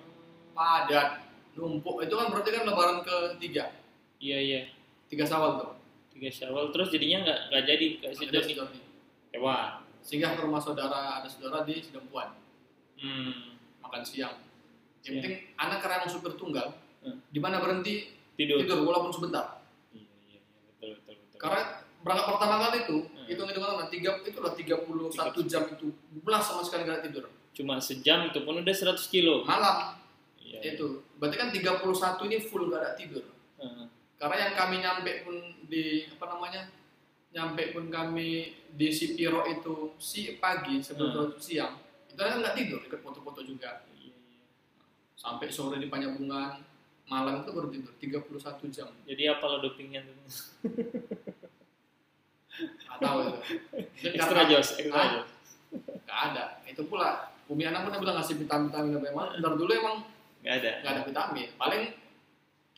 Padat. Numpuk. Itu kan berarti kan lebaran ketiga. Iya iya. Tiga sawal tuh. Tiga syawal terus jadinya nggak nggak jadi ke Ada Hewan. Singgah ke rumah saudara, ada saudara di Sidempuan. Hmm. Makan siang. Yang Siang. penting anak karena emang supir tunggal. Hmm. Di mana berhenti Tidur. tidur walaupun sebentar. Iya iya iya betul betul betul. Karena berangkat pertama kali itu, Hmm. hitung hitungan tiga itu lah 31 jam itu belas sama sekali nggak tidur. cuma sejam itu pun udah 100 kilo. Malam Iya. iya. itu, berarti kan 31 ini full nggak ada tidur. Heeh. Karena yang kami nyampe pun di apa namanya, nyampe pun kami di Sipiro itu si pagi sebelum Hmm. siang, itu kan nggak tidur, ikut foto-foto juga. Sampai sore di Panyabungan, malam itu baru tidur 31 jam. Jadi apa lo dopingnya tuh? Nggak tahu itu. Mungkin Extra jos, extra jos. Nggak ada. Itu pula Umi Anak pun bilang ngasih vitamin-vitamin apa emang. Dari dulu emang Nggak ada. nggak ada vitamin. Paling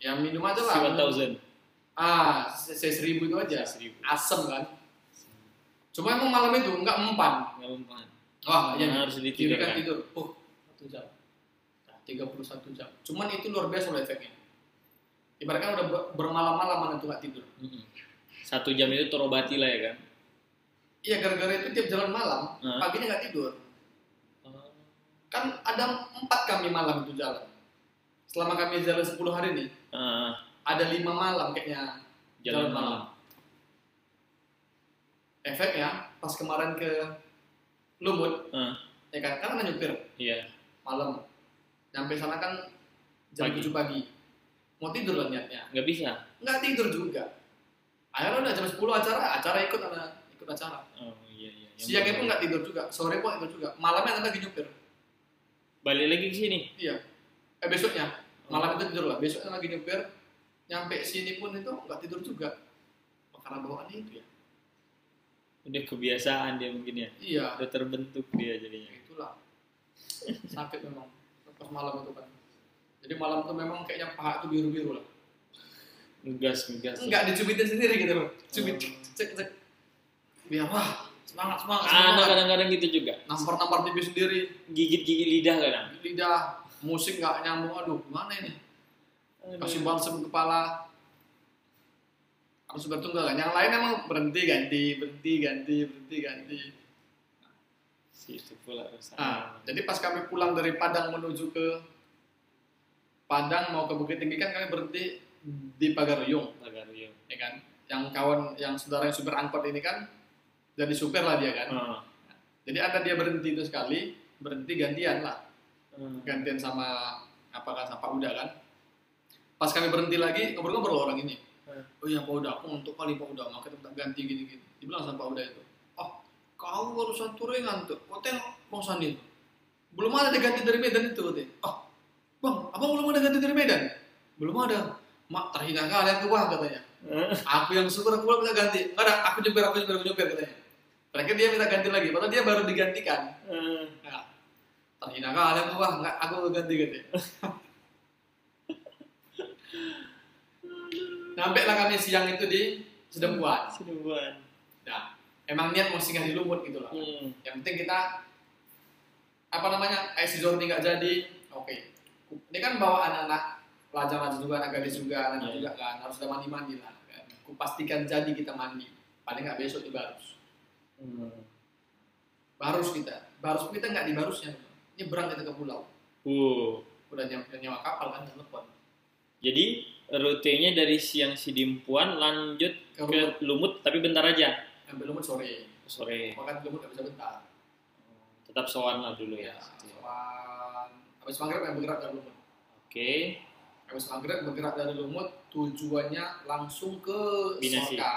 ya minum aja lah. Si 1000. Ah, C seribu itu aja. Seribu. Asem kan. Cuma emang malam itu nggak mempan. Nggak mempan. Wah, iya Nah, harus Kiri ditidurkan. kan tidur. Oh, satu jam. Nah, 31 jam. Cuman itu luar biasa loh efeknya. Ibaratnya udah ber- bermalam-malaman itu nggak tidur. Satu jam itu terobati lah ya kan? Iya, gara-gara itu tiap jalan malam, Hah? paginya nggak tidur. Oh. Kan ada empat kami malam itu jalan. Selama kami jalan 10 hari nih, ada lima malam kayaknya. Jalan Jalan malam. efeknya pas kemarin ke Lumut. Ah, ya kan? Kan ada nyupir. Iya. malam. Nyampe sana kan jam Pagi. 7 pagi. Mau tidur lah niatnya. Nggak bisa. nggak tidur juga. Akhirnya udah jam 10 acara acara ikut ada ikut acara. Oh iya iya. Siangnya pun nggak tidur juga sore pun ikut juga. Malamnya lagi nyupir. Balik lagi ke sini. iya. Eh besoknya. Oh. malam itu tidur lah. Besoknya lagi nyupir nyampe sini pun itu nggak tidur juga karena bawaannya itu ya Udah kebiasaan dia mungkin ya. iya Udah terbentuk dia jadinya. Ya itulah sakit memang pas malam itu kan jadi malam itu memang kayaknya paha itu biru biru lah Ngegas ngegas. enggak dicubitin sendiri gitu loh cubit Oh. cek cek biar wah semangat semangat Ada semangat kadang-kadang gitu juga. nampar nampar pipi sendiri Gigit-gigit lidah kadang. lidah musik nggak nyambung aduh gimana ini kasih balsam kepala harus bertunggal kan yang lain emang berhenti ganti berhenti ganti berhenti ganti Situ pula Nah, Rusana. jadi pas kami pulang dari Padang menuju ke Padang mau ke Bukit Tinggi kan kami berhenti di Pagaruyung, Pagaruyung. ya kan? Yang kawan, yang saudara yang supir angkot ini kan jadi supir lah dia kan. Ah. Jadi ada dia berhenti itu sekali, berhenti gantian lah, Ah. gantian sama apa kan sama Pak Uda kan. Pas kami berhenti lagi ngobrol-ngobrol orang ini. Hmm. Oh iya Pak Uda, aku untuk kali Pak Uda, makanya kita ganti gini-gini. Dibilang sama Pak Uda itu, oh kau barusan turengan tuh, kau tengok Bang Sandi itu. Belum ada diganti dari Medan itu, katanya. Oh, Bang, abang belum ada ganti dari Medan? Belum ada. Mak, terhina kali aku wah katanya. Aku yang syukur aku belum minta ganti. Enggak ada, aku nyupir, aku nyupir, aku nyupir katanya. Terakhir dia minta ganti lagi, padahal dia baru digantikan. Ah. Nah, terhina kali aku wah, enggak, aku mau ganti katanya. Sampai lah kami siang itu di Sedempuan. Sedempuan. Nah, emang niat mau singgah di Lumut gitu lah. Hmm. Yang penting kita apa namanya IC Jordi nggak jadi, oke. Ini kan bawa anak-anak pelajar-pelajar juga, anak gadis juga, anak Iya. juga kan harus ada mandi-mandi lah. Kan. Ku pastikan jadi kita mandi. Paling nggak besok di Barus. Hmm. Barus kita, Barus kita nggak di Barusnya. Nyebrang kita ke pulau. Uh. Udah nyewa, nyewa kapal kan telepon. Jadi rutenya dari siang Sidimpuan lanjut Ke ke Lumut tapi bentar aja Sampai Lumut sore. sore. Makan Lumut nggak bisa bentar. Tetap sowan lah dulu ya. Ya, soal habis maghrib yang bergerak dari Lumut. Oke. Habis maghrib bergerak dari Lumut, tujuannya langsung ke Binasi. Sorka.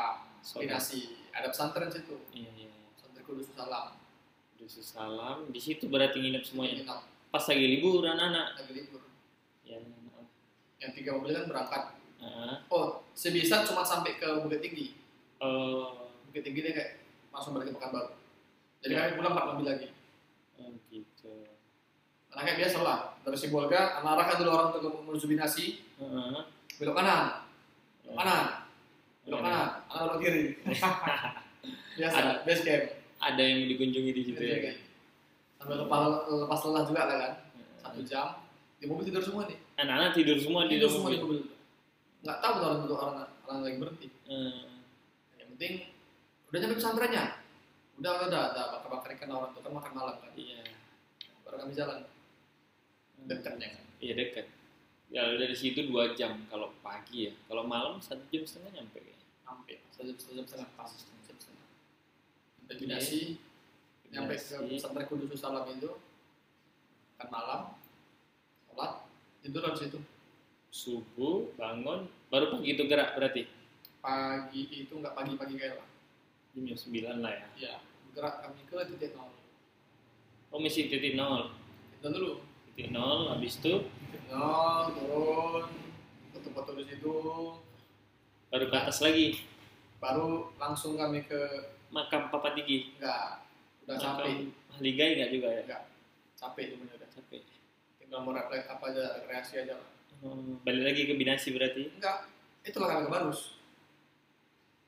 Binasi. Ada pesantren situ. Iya iya. iya. Pesantren Kudus Salam. Kudus Salam di situ berarti nginep semuanya. Nginap, Pas lagi liburan anak. lagi libur. Ya. Yang tiga mobil kan berangkat. Ah. Oh, sebisa cuma sampai ke Bukit Tinggi. Oh, Bukit Tinggi dia kayak langsung balik ke Pekanbaru. Jadi Ya. kami pulang empat mobil lagi. oh gitu. Karena kayak biasa lah. Dari Sibolga, anak arahkan dulu orang untuk menuju Binasi. Heeh. Belok kanan, belok kanan, belok kanan, anak belok kiri. biasa, Ada. base camp. Ada yang dikunjungi di situ ya. Gitu, Sambil lepas, lepas lelah juga lah kan. Satu jam. Di mobil tidur semua nih. Anak-anak tidur semua di Tidur dalam semua di mobil. mobil. Nggak tahu tuh orang untuk orang orang lagi berhenti. Eh, Yang penting udah nyampe pesantrennya. Udah udah udah bakar bakar ikan orang tuh kan makan malam kan. Iya. Baru kami jalan. Dekatnya kan. Iya dekat. Ya dari situ dua jam kalau pagi ya. Kalau malam satu jam setengah nyampe. kayaknya. Sampai satu jam satu jam setengah pas satu jam setengah. Oke. Binasi. Nyampe ke pesantren Kudus Salam itu. Kan malam. Sholat. Tidur habis itu. Subuh bangun baru pagi itu gerak berarti. Pagi itu nggak pagi-pagi kayak lah. Jam sembilan lah ya. Ya, gerak kami ke titik nol. Oh misi titik nol. Itu dulu. Titik nol habis itu Titik nol, turun, foto-foto di situ, baru ke atas lagi. baru langsung kami ke Makam Papa Tigi. enggak udah capek Makam Ahli Gai nggak juga ya? enggak capek itu bener tinggal mau refleks apa aja rekreasi aja lah Hmm, balik lagi ke Binasi berarti? enggak itulah kami ke Barus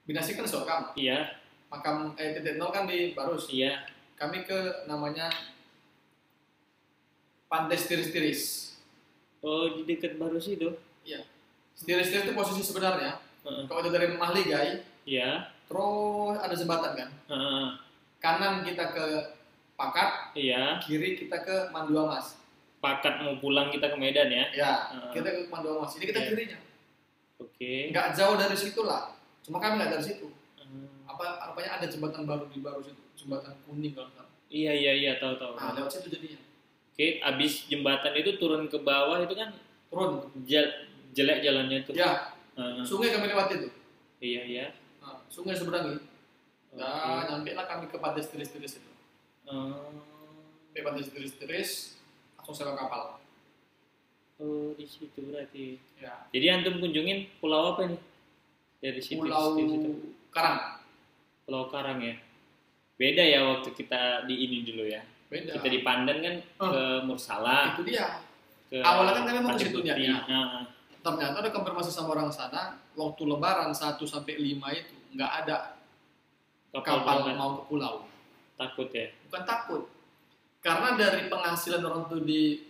Binasi kan Sokam Iya, makam eh titik nol kan di Barus iya. kami ke namanya Pantai Stiris-Stiris Oh di dekat Barus itu? Stiris-Stiris itu posisi sebenarnya Heeh. kalau itu dari Mahligai Iya. terus ada jembatan kan Heeh. kanan kita ke Pakat Iya. kiri kita ke Mandua Mas Pakat mau pulang kita ke Medan ya? ya Heeh. kita ke Mandua Mas ini kita Iya. kirinya Oke. nggak jauh dari situ lah cuma kami nggak dari situ Hmm. apa apanya ada jembatan baru di baru situ jembatan kuning kalau nggak. Iya iya iya tahu tahu. nah lewat situ jadinya Oke, abis jembatan itu turun ke bawah itu kan turun jel- jelek jalannya tuh. ya Heeh. sungai kami lewati itu iya iya. nah, sungai seberangi Oke. dan nyampe lah kami ke pantai stiris-stiris itu sampai pantai stiris-stiris sewa kapal Oh, di situ berarti. ya Jadi antum kunjungin pulau apa nih? Dari situ. pulau situ, situ. Karang Pulau Karang ya. Beda ya waktu kita di ini dulu ya. beda Kita di Pandan kan Oh. ke Mursala, itu dia ke Awalnya kan kami mau ke situ. Nah, ternyata ada konfirmasi sama orang sana waktu lebaran 1 sampai 5 itu nggak ada kapal, kapal kan mau ke pulau takut ya. bukan takut karena dari penghasilan orang tuh di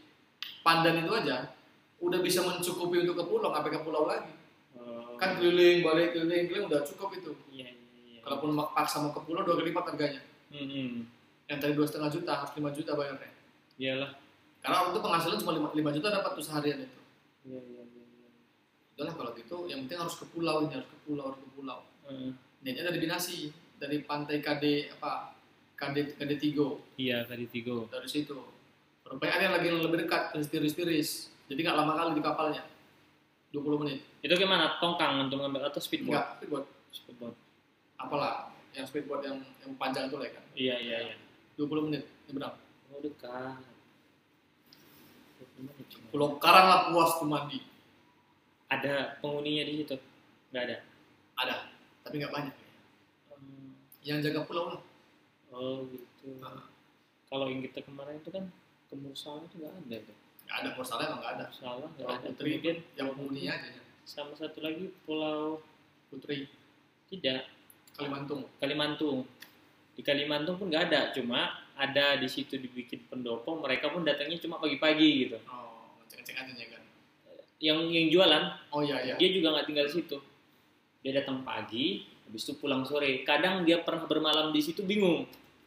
Pandan itu aja udah bisa mencukupi untuk ke pulau nggak ke pulau lagi Oh, kan keliling balik keliling keliling udah cukup itu iya iya iya. kalaupun paksa mau ke pulau dua kali lipat harganya Hmm, hmm. Yang tadi dua setengah juta harus 5 juta bayarnya. Iyalah. Karena waktu itu penghasilan cuma 5, 5 juta dapat tuh seharian itu. Iya iya iya. iya. Udahlah kalau gitu, yang penting harus ke pulau ini, harus ke pulau, harus ke pulau. Heeh. Niatnya dari Binasi, dari pantai KD apa? KD KD Tigo Iya tadi Tigo. dari situ. Rupanya ada yang lagi lebih dekat, tiris-tiris. Jadi nggak lama kali di kapalnya. 20 menit. Itu gimana? Tongkang untuk ngambil atau speedboat? Enggak, speedboat. Speedboat. Apalah, yang speedboat yang yang panjang itu lah kan. Iya iya iya. 20 menit, nyebrang. Oh dekat. Pulau Karang lah puas tuh mandi. Ada penghuninya di situ? Nggak ada. Ada, tapi nggak banyak. Hmm. Yang jaga pulau lah. Oh gitu. Nah. Kalau yang kita kemarin itu kan ke Mursala itu nggak ada tuh. Nggak ada, Saleh emang nggak ada. Mursala nggak Pulau ada. Putri, Kemudian yang penghuninya aja. sama satu lagi Pulau Putri, tidak Kalimantung. Kalimantung. Di Kalimantung pun nggak ada, cuma ada di situ dibikin pendopo. Mereka pun datangnya cuma pagi-pagi gitu. Oh, ngecek-ngecek aja ya kan. Yang yang jualan Oh iya iya. dia juga nggak tinggal di situ. Dia datang pagi, habis itu pulang sore. Kadang dia pernah bermalam di situ bingung.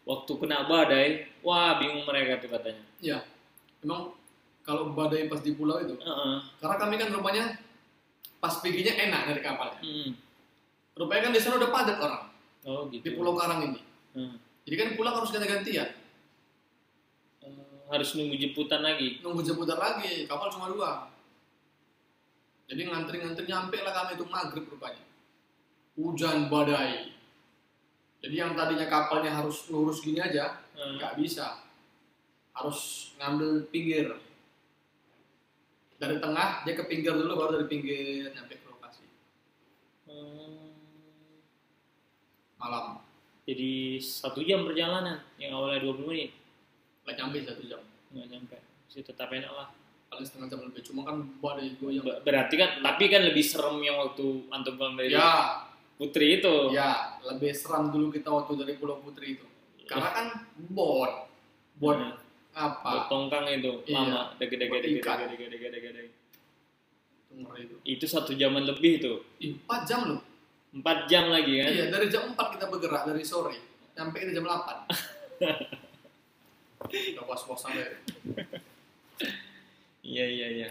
Waktu kena badai, wah bingung mereka tuh katanya. Iya. Emang kalau badai pas di pulau itu, Heeh. karena kami kan rupanya pas paginya enak dari kapalnya. Hmm. Rupanya kan di sana udah padat orang Oh gitu. di Pulau Karang ini. Hmm. Jadi kan pulang harus ganti-gantian, Eh, harus nunggu jemputan lagi. nunggu jemputan lagi. Kapal cuma dua. Jadi ngantri-ngantri nyampe lah kami itu maghrib rupanya. Hujan badai. Jadi yang tadinya kapalnya harus lurus gini aja, Hmm. nggak bisa. Harus ngambil pinggir. Dari tengah dia ke pinggir dulu, baru dari pinggir nyampe ke lokasi. Hmm. Malam, Jadi satu jam perjalanan yang awalnya 20 menit nggak nyampe satu jam. nggak nyampe. Sih tetap enak lah. Paling setengah jam lebih. Cuma kan badai goyang. Ber- Berarti kan, tapi kan lebih serem yang waktu antum pulang dari Ya, Putri itu. ya lebih seram dulu kita waktu dari Pulau Putri itu. Karena kan bot, bot Hmm. apa? Tongkang itu Iya. lama, dege dege Buat dege ikan. dege dege dege dege. Itu itu. Itu satu jaman lebih. Ih, 4 jam loh. Empat jam lagi kan? Iya, dari jam 4 kita bergerak dari sore. Sampai kita jam 8. Udah was-was sampai. Iya iya iya.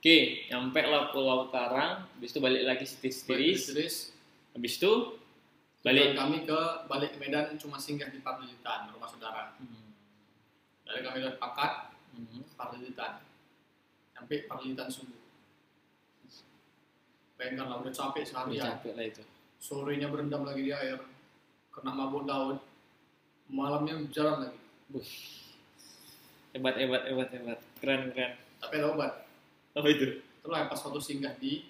Oke, nyampe lah Pulau Karang, habis itu balik lagi Sitiris, Terus habis itu balik balik. kami ke balik Medan cuma singgah di Parlilitan, rumah saudara. Hmm. Dari kami dari Pakat, Hmm. Parlilitan. Sampai Parlilitan subuh. Lah udah capek Udah capek lah itu. Sorenya berendam lagi di air. Kena mabuk laut. Malamnya jalan lagi. Buh. Hebat hebat hebat hebat. Keren keren. Tapi ada obat. Apa itu? Itulah pas waktu singgah di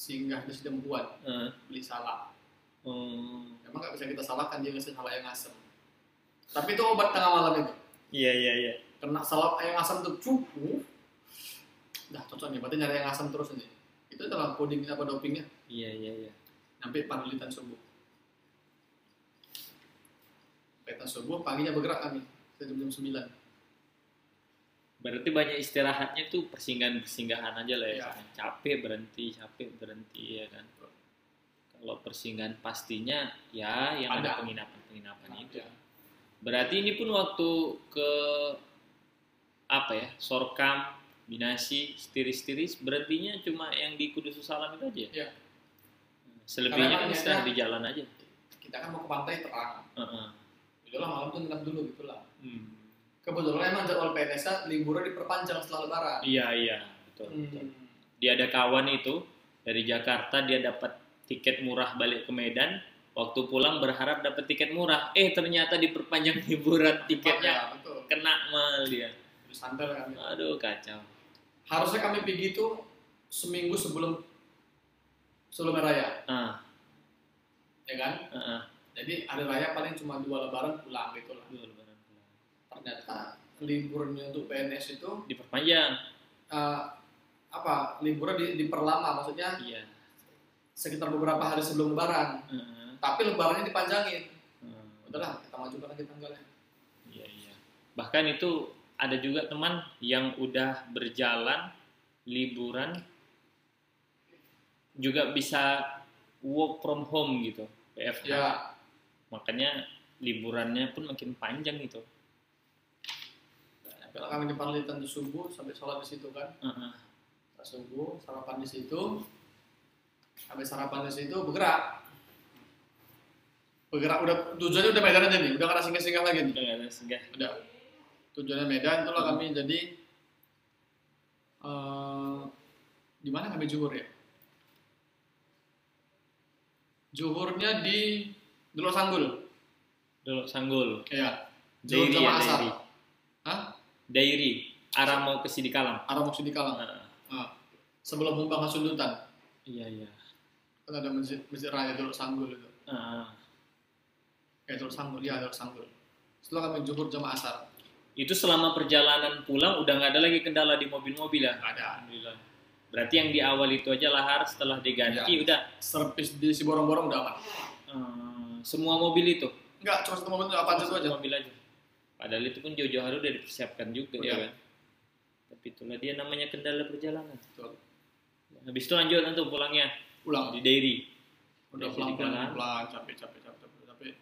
singgah di Sidempuan Heeh. beli salak. Hmm. Emang nggak bisa kita salahkan dia ngasih salak yang asam. Tapi itu obat tengah malam itu. Iya iya iya. Kena salak yang asam tuh cukup. Dah cocok nih, berarti nyari yang asam terus ini. Itu adalah coding apa dopingnya. Iya iya iya. Sampai panulitan subuh. Petan subuh, paginya bergerak kami. Jam jam 9. Berarti banyak istirahatnya tuh persinggahan-persinggahan aja lah ya. Iya. Capek berhenti, capek berhenti ya kan. Kalau persinggahan pastinya ya yang ada, Ada. penginapan-penginapan itu. Ya. Berarti ini pun waktu ke apa ya? Sorkam, Binasi, Stiris-Stiris berhentinya cuma yang di Kudus Salam itu aja. Iya. Selebihnya kan istirahat di jalan aja. Kita kan mau ke pantai terang. Heeh. Udahlah malam tuh nginep dulu gitu lah. Hmm. Kebetulan emang jadwal PNS liburnya diperpanjang setelah lebaran. Iya iya betul. betul. Hmm. Dia ada kawan itu dari Jakarta dia dapat tiket murah balik ke Medan. Waktu pulang berharap dapat tiket murah. Eh ternyata diperpanjang liburan tiketnya Ya, betul. kena mal dia. Santai lah kami. Aduh kacau. Harusnya kami pergi itu seminggu sebelum sebelum raya, Ah, ya kan? ah, ah. Jadi hari raya paling cuma dua lebaran pulang gitu lah. Aduh, lebaran. Ternyata liburnya untuk PNS itu Diperpanjang. eh, apa? Liburnya di, diperlama, maksudnya Iya. sekitar beberapa hari sebelum lebaran. Ah, ah, Tapi lebarannya dipanjangin. ah. Udahlah, kita majukan lagi tanggalnya. Iya iya. Bahkan itu ada juga teman yang udah berjalan liburan juga bisa work from home gitu. PFH. Ya, Makanya liburannya pun makin panjang itu. Kalau kami di Parlitan di subuh sampai sholat di situ kan. Pas subuh sarapan di situ. Habis sarapan di situ bergerak. Bergerak udah tujuannya udah Medan aja nih, udah karena singgah-singgah lagi nih. Udah ada singgah. Udah. Tujuannya Medan itulah kami jadi eh di mana kami juhur ya? Juhurnya di Dulu Sanggul. Dulu Sanggul. Iya. Juhur sama ya, asar. Dairi. Arah mau ke Sidikalang. Arah Moksi di Kalang. Heeh. Ah. Sebelum Humbang Hasundutan. Iya, iya. Kan ada masjid, masjid raya Dulu Sanggul itu. Kayak Dulu Sanggul, iya Dulu Sanggul. Setelah kami juhur jamaah asar. Itu selama perjalanan pulang udah nggak ada lagi kendala di mobil-mobil ya? Nggak ada. Alhamdulillah. Berarti yang di awal itu aja lahar setelah diganti Iya. udah Servis di si borong-borong udah aman. eh, semua mobil itu. Enggak, cuma satu mobil itu apa aja itu aja. mobil aja. Padahal itu pun jauh-jauh hari udah dipersiapkan juga Udah. ya kan. Tapi itulah dia namanya kendala perjalanan. Betul. Habis itu lanjut nanti pulangnya Pulang. di dairy. udah pelan Sidikalang. pelan capek capek capek capek capek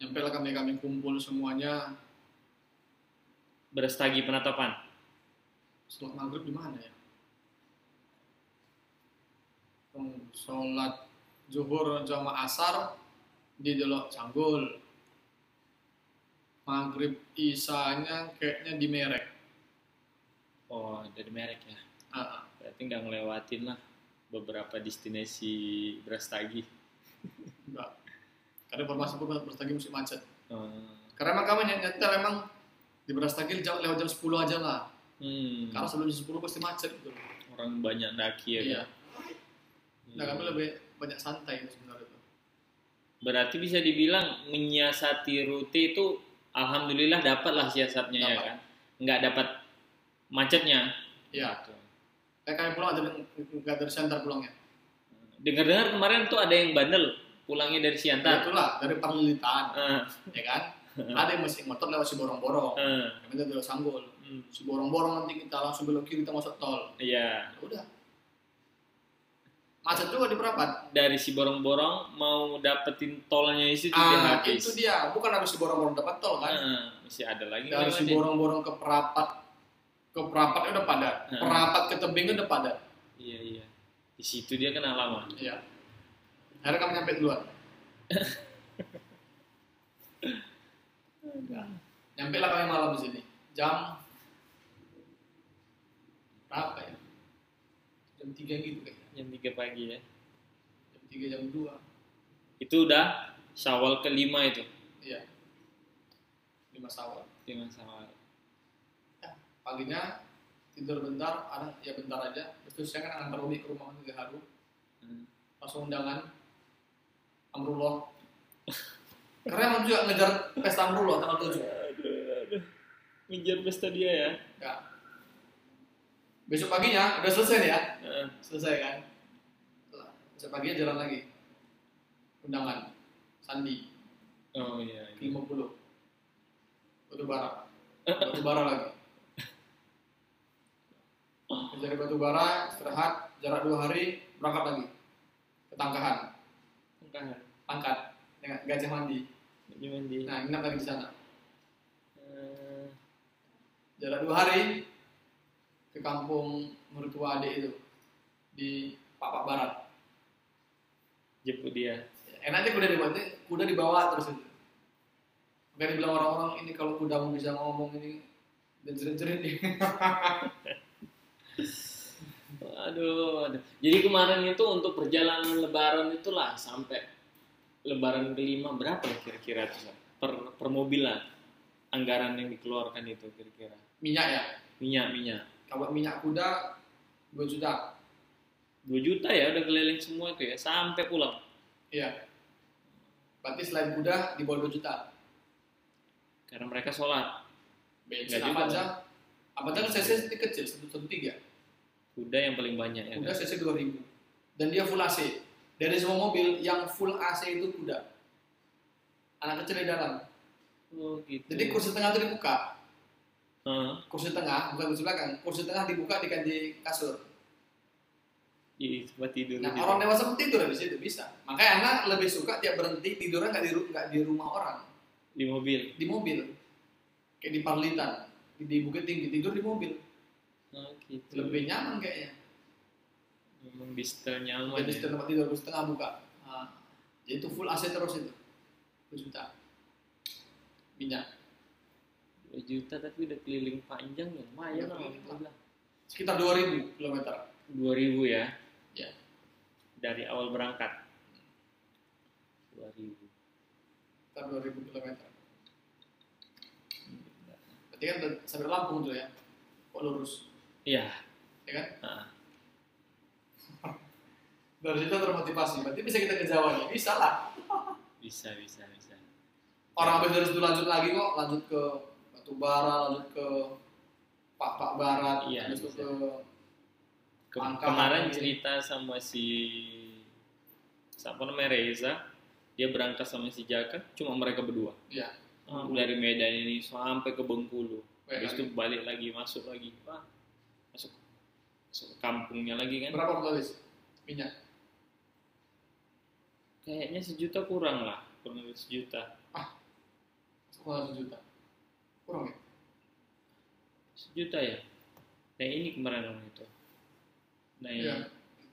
nyampe lah kami kami kumpul semuanya Berestagi penatapan. setelah maghrib di mana ya sholat zuhur sama asar di Delok Sanggul maghrib isanya kayaknya di merek. Oh, dari merek ya. Ah, Berarti nggak ngelewatin lah beberapa destinasi berestagi. enggak karena informasi pun berstagi musim macet. Eh, karena emang kami ny- nyetel emang di Brastagi jam lewat jam 10 aja lah. Hmm, karena sebelum jam 10 pasti macet gitu. Orang banyak daki ya. iya. Kan? nah kami lebih banyak santai sebenarnya Berarti bisa dibilang menyiasati rute itu alhamdulillah dapat lah siasatnya ya Dapat. kan. Nggak dapat macetnya. iya Gitu. kayak kami pulang ada nggak dari center pulangnya Dengar-dengar kemarin tuh ada yang bandel pulangnya dari Ya, Siantar. itulah dari Parlilitan Eh, ya kan ada yang mesin motor lewat si borong-borong eh, kami tuh belok sanggul hmm, si borong-borong nanti kita langsung belok kiri kita masuk tol Iya. ya udah macet juga di perapat Dari si borong-borong mau dapetin tolnya itu dia ah habis. itu dia. Bukan harus si borong-borong dapat tol kan? Eh, masih ada lagi dari si borong-borong ke perapat. Ke perapat udah padat Heeh. perapat ke tebing udah padat Iya iya. Di situ dia kena lama. iya. Akhirnya kami nyampe duluan. Ya. nyampe lah kami malam di sini. Jam berapa ya? Jam 3 gitu kayaknya Jam 3 pagi ya. jam 3 jam 2 Itu udah Syawal kelima itu. iya lima sawal Lima Syawal. paginya tidur bentar ada ya bentar aja terus saya kan antar Umi ke rumah tiga haru Hmm. langsung undangan Amrullah karena emang juga ngejar pesta Amrullah tanggal 7 Aduh, aduh. Ngejar pesta dia ya. ya besok paginya udah selesai nih ya Heeh. selesai kan besok paginya jalan lagi. Undangan. Sandi. Oh iya. iya. 50 batu bara. Batu bara lagi. Dari batu bara istirahat jarak dua hari berangkat lagi. Ke Tangkahan. Angkat. Gajah mandi. Gimana di? nah nginap lagi di sana. Eh, jarak dua hari ke kampung mertua adik itu. Di Papak Barat jemput dia. enaknya kuda dibawa kuda dibawa terus itu. Makanya dibilang orang-orang ini kalau kudamu bisa ngomong ini dan jerit-jerit nih Aduh, aduh. Jadi kemarin itu untuk perjalanan lebaran itulah sampai lebaran kelima berapa ya kira-kira tuh per per mobilan anggaran yang dikeluarkan itu kira-kira. Minyak ya? Minyak minyak. Kalau minyak kuda 2 juta 2 juta ya udah keliling semua itu ya sampai pulang. Iya. Berarti selain kuda di bawah 2 juta? Karena mereka sholat. Bensin apa aja? apa kan cc kecil satu satu tiga. Kuda yang paling banyak ya kuda kan? cc 2000 dan dia full AC dari semua mobil yang full AC itu kuda. Anak kecil di dalam. Oh gitu. Jadi kursi tengah itu dibuka. Kursi tengah bukan kursi belakang. Kursi tengah dibuka diganti kasur Iya, tempat tidur nah orang dewasa pun tidur di situ bisa. Makanya anak lebih suka tiap berhenti tidurnya nggak di nggak di rumah orang. Di mobil. di mobil. Kayak di Parlitan. Di, di Bukit Tinggi tidur di mobil. Oh, gitu. lebih nyaman kayaknya. Memang di setel nyaman. jadi ya. tempat tidur setengah buka. Nah, jadi itu full AC terus itu. 2 juta. Minyak. 2 juta tapi udah keliling panjang ya. Lumayan lah. sekitar 2000 kilometer. 2000 ya. Ya. Dari awal berangkat. 2000. sekitar 2000 kilometer berarti kan sampai Lampung tuh ya kok lurus Iya. ya kan Ah. dari situ termotivasi berarti bisa kita ke Jawa nih bisa lah Bisa, bisa, bisa. orang habis dari situ lanjut lagi kok lanjut ke Batubara lanjut ke Pak Pak Barat Iya, itu bisa. ke Ke- Angka kemarin cerita sama si siapa namanya Reza, dia berangkat sama si Jaka, cuma mereka berdua. Iya. Ah, dari Medan ini sampai ke Bengkulu. Habis itu balik lagi, masuk lagi. Wah, masuk masuk ke kampungnya lagi kan. berapa habis minyak Kayaknya sejuta kurang lah, kurang lebih sejuta. sekolah sejuta kurang ya Sejuta ya? Nah ini kemarin orang itu. Nah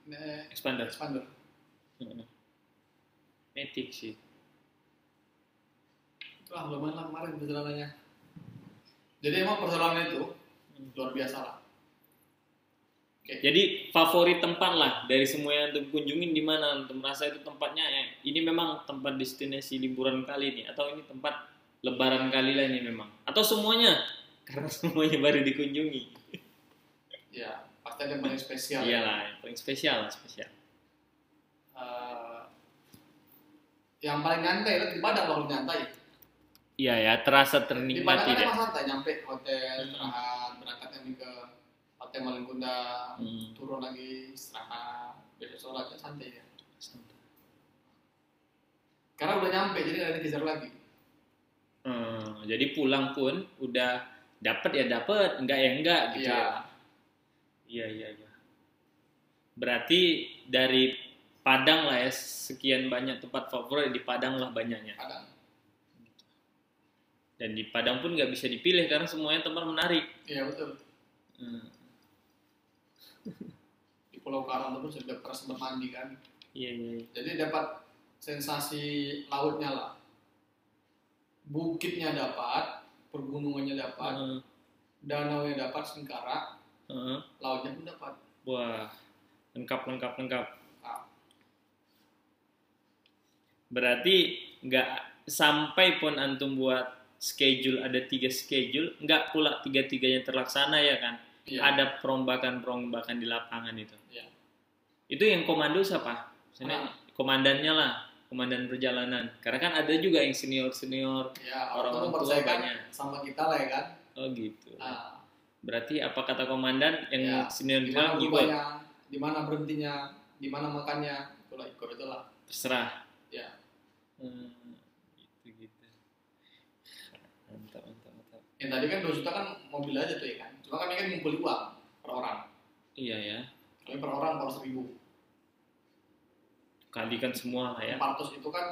Nah, expander. expander. Heeh. Matic sih. itulah lumayan lah kemarin perjalanannya. Jadi emang perjalanan itu luar biasa lah. Jadi favorit tempat lah dari semua yang antum kunjungin di mana. Antum merasa itu tempatnya ya, ini memang tempat destinasi liburan kali ini. Atau ini tempat lebaran kali lah ini memang. Atau semuanya. Karena semuanya baru dikunjungi. ya pasti ada yang paling spesial Iyalah, yang paling spesial lah spesial. Eh, yang paling nyantai itu di Padang kalau nyantai Iya ya, terasa di Padang ternikmati kan emang santai nyampe hotel Hmm. istirahat berangkat nanti ke hotel Malingkunda Hmm. turun lagi istirahat besok sholatnya santai ya karena udah nyampe jadi nggak ada kejar lagi Hmm, jadi pulang pun udah dapet ya dapet, enggak ya enggak gitu Iya. ya. Iya iya iya. Berarti dari Padang lah ya sekian banyak tempat favorit di Padang lah banyaknya. Padang Dan di Padang pun nggak bisa dipilih karena semuanya tempat menarik. iya betul Hmm, di Pulau Karang itu sudah pernah sempat mandi kan Iya iya. iya. jadi dapat sensasi lautnya lah bukitnya dapat pergunungannya dapat Heeh, danau nya dapat sengkara heeh. lautnya pun dapat Wah, lengkap lengkap lengkap. Ah. Berarti nggak sampai pun antum buat schedule ada tiga schedule, nggak pula tiga tiganya terlaksana ya kan? iya Ada perombakan perombakan di lapangan itu. Iya. Itu yang komando siapa? Misalnya komandannya lah, komandan perjalanan. Karena kan ada juga yang senior senior. ya orang-orang orang tua banyak. sama kita lah ya kan Oh gitu. nah, Berarti apa kata komandan yang Ya, senior di bilang mana ikut rupanya di mana berhentinya di mana makannya itulah ikut itulah terserah. ya Hmm, gitu gitu. Mantap mantap mantap. yang tadi kan 2 juta kan mobil aja tuh ya kan cuma kami kan ngumpulin uang per orang Iya ya. kami per orang 400 ribu Kalikan semua lah ya. 400 itu kan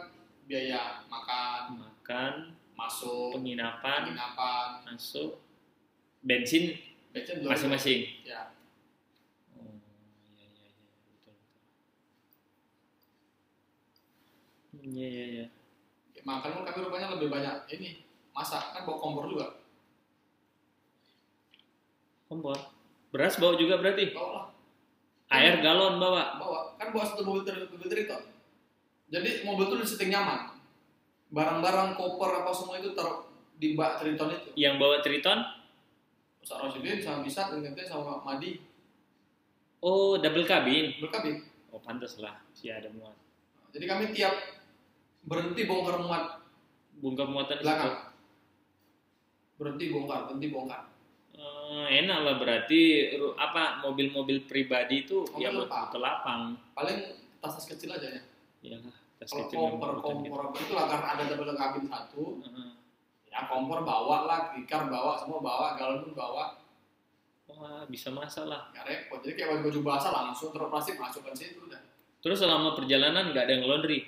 biaya makan Makan, masuk penginapan, penginapan masuk, bensin masing-masing. ya Oh, iya iya iya betul. Iya iya iya. makan pun kami rupanya lebih banyak ini masak kan bawa kompor juga Kompor. Beras bawa juga berarti. bawa lah Air galon bawa. bawa kan bawa satu mobil mobil triton jadi mobil tuh disetting nyaman barang-barang koper apa semua itu taruh di bak triton itu Yang bawa Triton? Ustaz Rosidin sama bisa ternyata sama Madi Oh, double cabin. berkabin Oh, pantas lah. Si ada muat. jadi kami tiap berhenti bongkar muat Bongkar muatan belakang berhenti bongkar berhenti bongkar Eh, enak lah berarti apa mobil-mobil pribadi itu Mobil ya buat ke lapang. paling tas-tas kecil aja ya Ya tas kalau kecil kompor kompor itu lah karena ada double kabin satu Heeh. Ya kompor bawa lah tikar bawa semua bawa galon pun bawa Wah, bisa masalah. nggak repot jadi kayak baju basah langsung taruh plastik masukkan situ udah Terus selama perjalanan nggak ada yang laundry.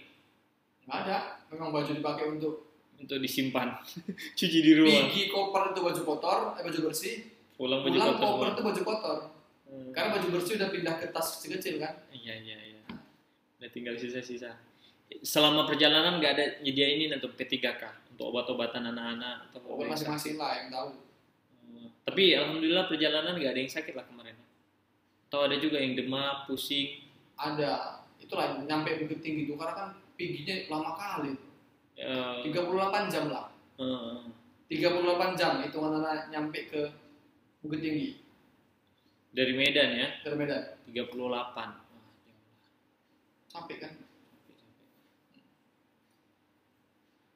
nggak ada memang baju dipakai untuk untuk disimpan cuci di rumah Pergi koper itu baju kotor, eh, baju bersih. pulang baju Pulang kotor koper itu baju kotor. Hmm. Karena baju bersih udah pindah ke tas kecil-kecil kan. iya iya iya udah tinggal sisa-sisa selama perjalanan nggak ada nyediain ini untuk P3K untuk obat-obatan anak-anak atau yang masing-masing lah yang tahu. Hmm. tapi alhamdulillah perjalanan nggak ada yang sakit lah kemarin atau ada juga yang demam pusing Ada. Itulah nyampe bukit tinggi itu karena kan perginya lama kali. eh, 38 jam lah. eh, 38 jam hitungan anak nyampe ke Bukit Tinggi dari Medan ya dari Medan. 38 Wah, jauh. Capek kan?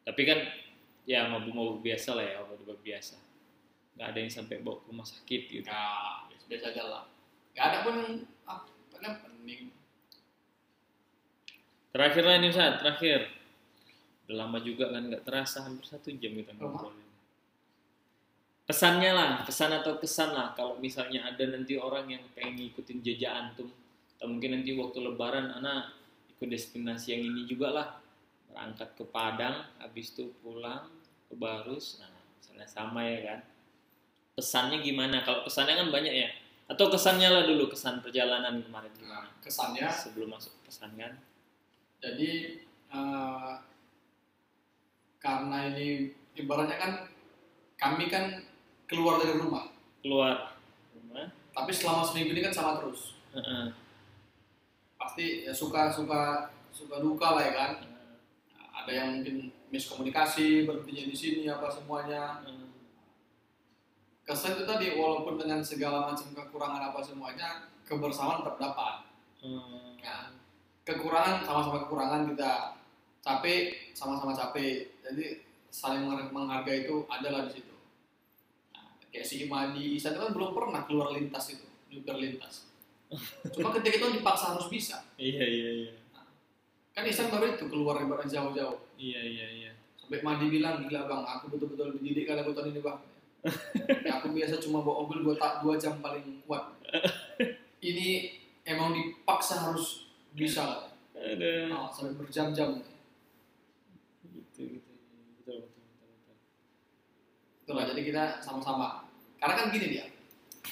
tapi kan ya mabuk-mabuk biasa lah ya obat-obat biasa. Nggak ada yang sampai bawa ke rumah sakit gitu. Ya, biasa aja lah. Gak ada pun penting. terakhir lah ini Ustaz, terakhir. Udah lama juga kan nggak terasa hampir satu jam kita ngobrol pesannya lah pesan atau kesan lah kalau misalnya ada nanti orang yang pengen ngikutin jejak antum atau mungkin nanti waktu lebaran anak ikut destinasi yang ini juga lah berangkat ke Padang habis itu pulang ke Barus nah misalnya sama ya kan pesannya gimana kalau pesannya kan banyak ya atau kesannya lah dulu kesan perjalanan kemarin gimana Nah, kesannya sebelum masuk pesan kan jadi eh, karena ini ibaratnya kan kami kan keluar dari rumah. keluar rumah Tapi selama seminggu ini kan sama terus. Heeh. Pasti ya suka suka suka duka lah ya kan. Ada yang mungkin miskomunikasi berhentinya di sini apa semuanya. Heeh. Kesan itu tadi walaupun dengan segala macam kekurangan apa semuanya kebersamaan tetap dapat. Hmm. Nah, kekurangan sama-sama kekurangan kita capek sama-sama capek jadi saling meng- menghargai itu adalah di situ nah, kayak si Imadi Isan itu kan belum pernah keluar lintas itu nyuper lintas cuma ketika itu dipaksa harus bisa iya iya iya kan Isan baru itu keluar ibarat jauh-jauh. Iya iya iya. Sampai Madi bilang gila bang aku betul-betul dididik kali aku tahun ini bang. Ya, aku biasa cuma bawa mobil dua, ta- dua jam paling kuat. Ini emang dipaksa harus bisa. Lah ada. Nah, sampai berjam-jam. Gitu gitu. Betul betul betul betul. Itulah, jadi kita sama-sama. Karena kan gini dia,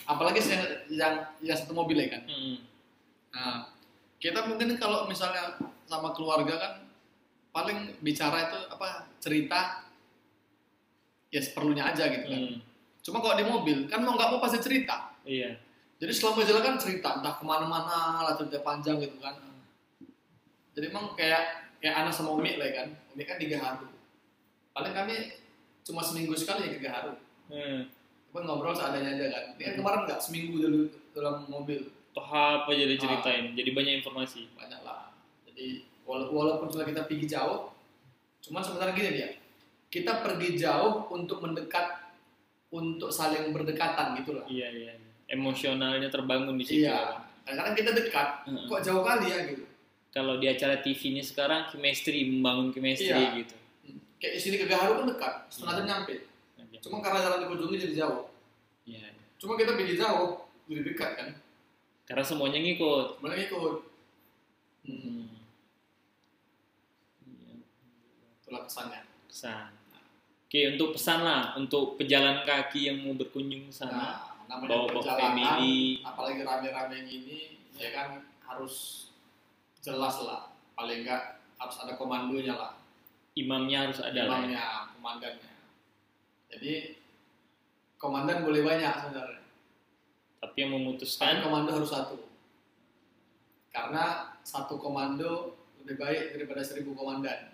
apalagi yang yang, yang satu mobil ya kan. Hmm. Nah, kita mungkin kalau misalnya sama keluarga kan paling bicara itu apa cerita ya seperlunya aja gitu kan. Hmm. Cuma kalau di mobil kan mau nggak mau pasti cerita. iya Jadi selama jalan kan cerita entah ke mana-mana lah cerita panjang gitu kan. Jadi emang kayak kayak anak sama Umi lah ya kan. Umi kan di Gaharu. Paling kami cuma seminggu sekali ya ke Gaharu. hmm. Cuma ngobrol seadanya aja kan. Ini kan kemarin nggak seminggu dulu dalam mobil Toh apa jadi Ah. ceritain jadi banyak informasi banyak lah. Jadi wala- walaupun kita pergi jauh, cuma sebenarnya gini dia, kita pergi jauh untuk mendekat, untuk saling berdekatan gitu lah. iya iya iya. emosionalnya terbangun di situ Iya. Karena kan kita dekat, kok jauh kali ya gitu. kalau di acara TV ini sekarang chemistry membangun chemistry Iya. gitu Kayak di sini ke Gaharu kan dekat, setengah jam nyampe. Cuma karena jalan dikunjungi jadi jauh. Iya. Cuma kita pergi jauh, jadi dekat kan. karena semuanya ngikut Sebenarnya ikut. Hmm. Hmm. Iya. Itulah kesannya. pesan oke untuk pesan lah untuk pejalan kaki yang mau berkunjung ke sana Nah, bawa bawa perjalanan, family apalagi rame-rame gini, ya kan harus jelas lah. Paling enggak harus ada komandonya lah, imamnya harus ada lah ya. imamnya, komandannya. Jadi komandan boleh banyak sebenarnya, tapi yang tapi memutuskan komando harus satu. Karena satu komando lebih baik daripada seribu komandan.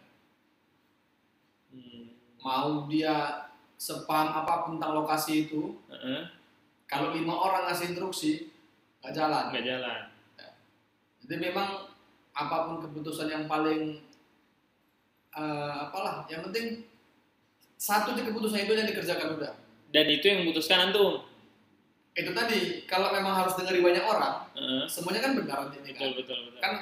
Hmm, Mau dia sepaham apa pun tentang lokasi itu, heeh, kalau lima orang ngasih instruksi, nggak jalan. nggak jalan Jadi memang apa pun keputusan yang paling eh, apalah, yang penting satu aja keputusan itu yang dikerjakan udah. dan itu yang memutuskan antum Itu tadi kalau memang harus dengeri banyak orang, Heeh, semuanya kan benar nanti ini betul kan. betul betul Kan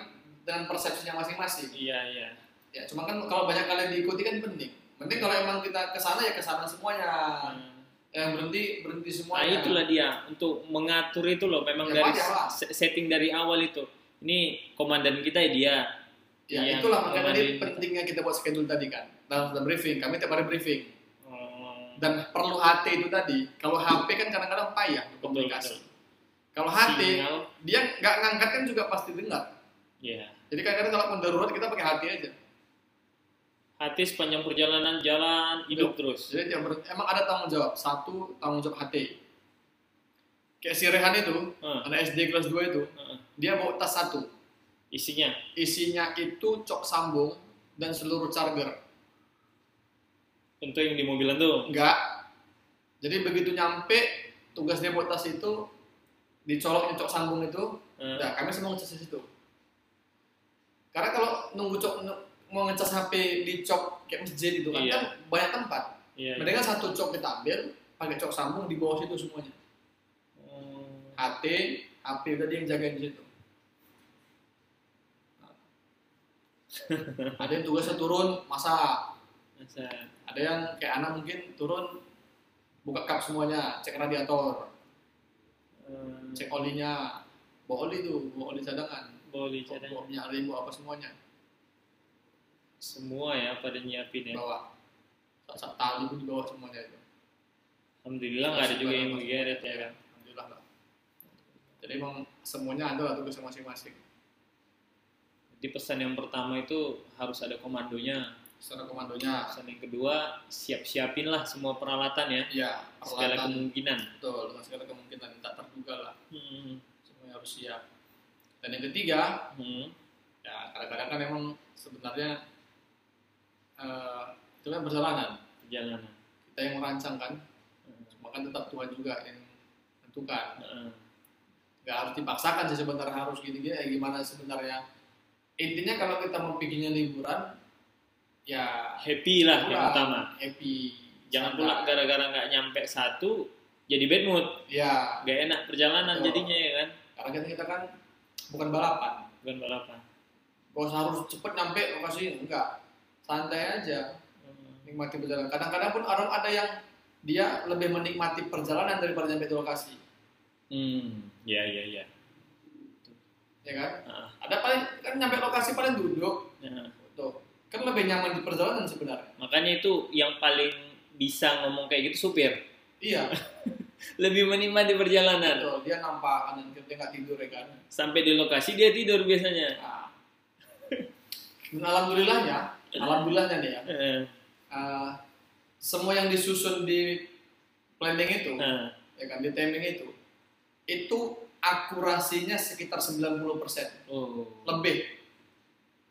dengan persepsinya masing-masing. iya iya Ya, cuma kan kalau banyak kalian diikuti kan penting. Penting kalau emang kita ke sana ya ke sana semuanya. Hmm. Yang berhenti berhenti Nah semuanya. itulah dia untuk mengatur itu loh memang Ya, dari se- setting dari awal itu. Ini komandan kita ya dia Ya Yang itulah makanya kemarin- pentingnya kita buat schedule tadi kan. Dalam, dalam briefing, kami tiap hari briefing. Oh, Dan perlu HT itu tadi. Kalau HP kan kadang-kadang payah untuk Betul, komunikasi. Kalau HT, sinyal, dia nggak ngangkat kan juga pasti dengar. ya. Jadi kadang-kadang kalau mendarurat kita pakai HT aja. Hati sepanjang perjalanan jalan hidup terus. Jadi dia ber- emang ada tanggung jawab. Satu tanggung jawab HT. Kayak si Rehan itu, Eh, anak SD kelas 2 itu, eh, dia bawa tas satu. isinya. Isinya itu cok sambung dan seluruh charger. Tentu yang di mobilan tuh. Enggak. Jadi begitu nyampe, tugas dia buat tas itu dicoloknya cok sambung itu, Eh, Nah, kami semua ngecas di situ. Karena kalau nunggu cok mau ngecas HP di cok kayak masjid itu kan, Iya. kan banyak tempat. iya. Mendingan satu cok kita ambil, pakai cok sambung di bawah situ semuanya. Oh, HT, HP udah dia yang jagain di situ. Ada yang tugasnya turun masak, masa. ada yang kayak anak mungkin turun buka kap semuanya, cek radiator, eh, cek olinya, bawa oli tuh, bawa oli cadangan, bawa cadang. bawa minyak bawa apa semuanya. Semua ya pada nyiapin ya. bawa saat tali pun dibawa semuanya itu Alhamdulillah nggak ada juga yang menggeret ya kan. alhamdulillah lah jadi emang semuanya ada lah tugas masing-masing Jadi pesan yang pertama itu harus ada komandonya. secara komandonya Pesan yang kedua siap-siapin lah semua peralatan ya. ya Segala kemungkinan. betul segala kemungkinan tak terduga lah Hmm. semuanya harus siap dan yang ketiga Hmm. ya kadang-kadang kan emang sebenarnya eh, itu kan perjalanan Perjalanan. kita yang merancang kan Hmm. cuma kan tetap Tuhan juga yang tentukan Heeh. nggak harus dipaksakan sih sebenarnya harus gini-gini ya gimana sebenarnya intinya kalau kita mau bikinnya liburan ya Happy lah yang utama. happy Jangan pula gara-gara nggak nyampe satu jadi bad mood. ya Gak enak perjalanan Betul. jadinya ya kan. karena kita, kita kan bukan balapan Bukan balapan. usah harus cepet nyampe lokasi enggak santai aja Hmm. nikmati perjalanan kadang-kadang pun orang ada yang dia lebih menikmati perjalanan daripada nyampe di lokasi Hmm. Ya ya ya. ya kan Ah. ada paling kan nyampe lokasi paling duduk Nah, tuh kan lebih nyaman di perjalanan sebenarnya makanya itu yang paling bisa ngomong kayak gitu supir. iya Lebih menikmati perjalanan. betul dia nampak kiri dia nggak tidur ya kan Sampai di lokasi dia tidur biasanya. Nah, dan alhamdulillahnya, alhamdulillahnya nih ya, eh, semua yang disusun di planning itu, nah, ya kan di timing itu, itu akurasinya sekitar 90% oh. lebih.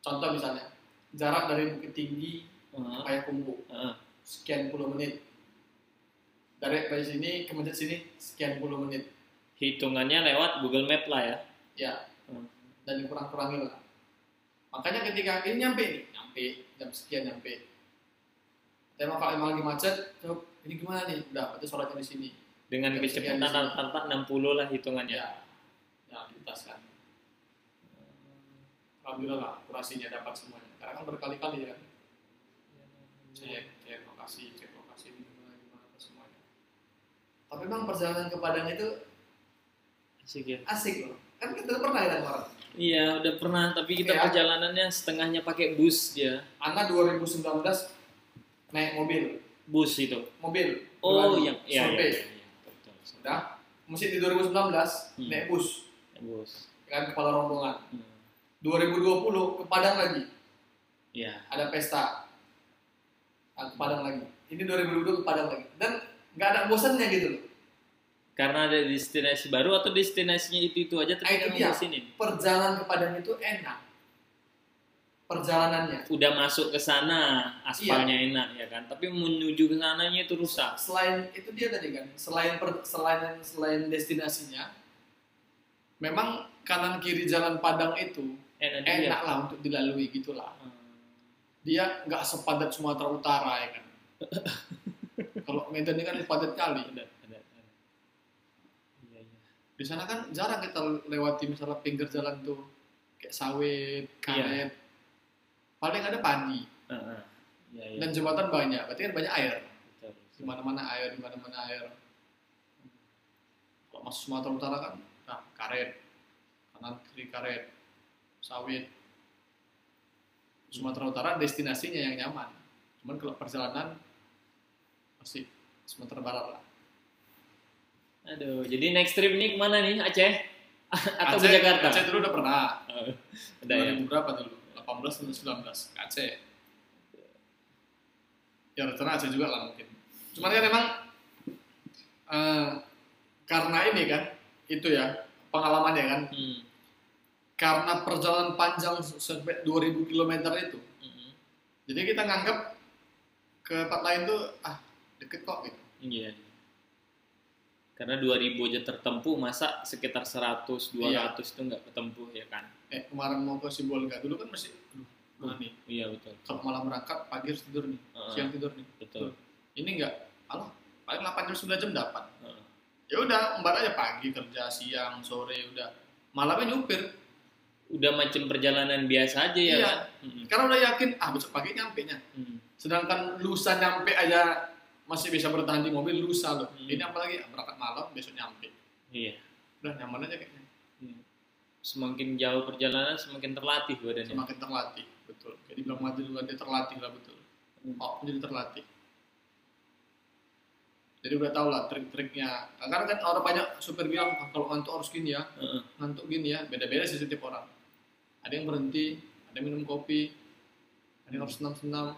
Contoh misalnya, jarak dari Bukit Tinggi ke Ah, Payakumbuh ah. sekian puluh menit. Dari dari sini ke masjid sini sekian puluh menit. Hitungannya lewat Google Map lah ya. Ya, Hmm. dan dikurang-kurangin lah. Makanya ketika ini nyampe nih, nyampe jam sekian nyampe. Tema kalau emang lagi macet, coba ini gimana nih? Udah, berarti sholatnya di sini. Dengan kecepatan rata-rata 60 lah hitungannya. Ya, ya lintas kan. Alhamdulillah lah, kurasinya dapat semuanya. Karena kan berkali-kali ya. Cek, cek lokasi, cek lokasi gimana gimana apa semuanya. Tapi memang perjalanan ke Padang itu Asik ya. asik loh. Kan kita pernah ya kemarin. Iya, udah pernah, tapi kita Iya. perjalanannya setengahnya pakai bus dia. Ana 2019 naik mobil, Bus itu. mobil. Oh, yang iya, iya, iya, iya. Betul. Udah, mesti di 2019 Hmm. naik bus Bus. kan kepala rombongan. Hmm. 2020 ke Padang lagi, Iya. ada pesta. Nah, ke Padang lagi. Ini 2022 ke Padang lagi. Dan nggak ada bosannya gitu loh. Karena ada destinasi baru atau destinasinya itu itu aja tapi nggak dia. mau sini. Perjalanan ke Padang itu enak. Perjalanannya. Udah masuk ke sana, aspalnya Iya. enak ya kan. Tapi menuju ke sananya itu rusak. Selain itu dia tadi kan, selain per- selain selain destinasinya, memang kanan kiri jalan Padang itu Enak enak lah untuk dilalui gitulah. Hmm. Dia nggak sepadat Sumatera Utara ya kan. Kalau Medan ini kan padat kali. Ada, ada, ada. Iya, iya. Di sana kan jarang kita lewati misalnya pinggir jalan tuh kayak sawit, karet. Paling ada padi Heeh. Iya, iya. dan jembatan banyak. Berarti kan banyak air. Di mana-mana air, di mana-mana air. Kalau masuk Sumatera Utara kan, nah karet, kanan kiri karet, sawit. Sumatera Utara destinasinya yang nyaman. Cuman kalau perjalanan masih Sumatera Barat lah. Aduh, jadi next trip nih ke mana nih? Aceh? Atau ke Aceh, Jakarta? Aceh dulu udah pernah. Oh, udah ya. 2000 berapa dulu? 18 atau 19 ke Aceh. Ya rencana Aceh juga lah mungkin. Cuman kan emang eh, karena ini kan itu ya pengalamannya kan Hmm. karena perjalanan panjang sampai 2000 km itu Hmm. jadi kita nganggap ke tempat lain tuh ah deket kok gitu Iya. Karena 2000 aja tertempuh, masa sekitar 100, 200 itu nggak ketempuh ya kan? eh kemarin mau ke Sibolga dulu kan masih aduh mana nih Iya betul. kalau malam berangkat pagi harus tidur nih Heeh. siang tidur nih Betul. ini enggak Allah paling 8 jam 9 jam dapat Heeh. ya udah empat aja pagi kerja siang sore udah malamnya nyupir Udah macam perjalanan biasa aja ya Iya. kan? Mm-mm. karena udah yakin ah besok pagi nyampe nya Hmm. sedangkan lusa nyampe aja masih bisa bertahan di mobil lusa loh Hmm. ini apalagi berangkat malam besok nyampe Iya. udah nyaman aja kayaknya Hmm. Semakin jauh perjalanan semakin terlatih badannya. semakin terlatih betul jadi bilang maju juga dia terlatih lah betul Hmm. oh jadi terlatih jadi udah tau lah trik-triknya karena kan orang banyak supir bilang "Ah, kalau ngantuk harus gini ya Heeh. ngantuk gini ya beda-beda sih setiap orang ada yang berhenti ada yang minum kopi ada yang harus senam-senam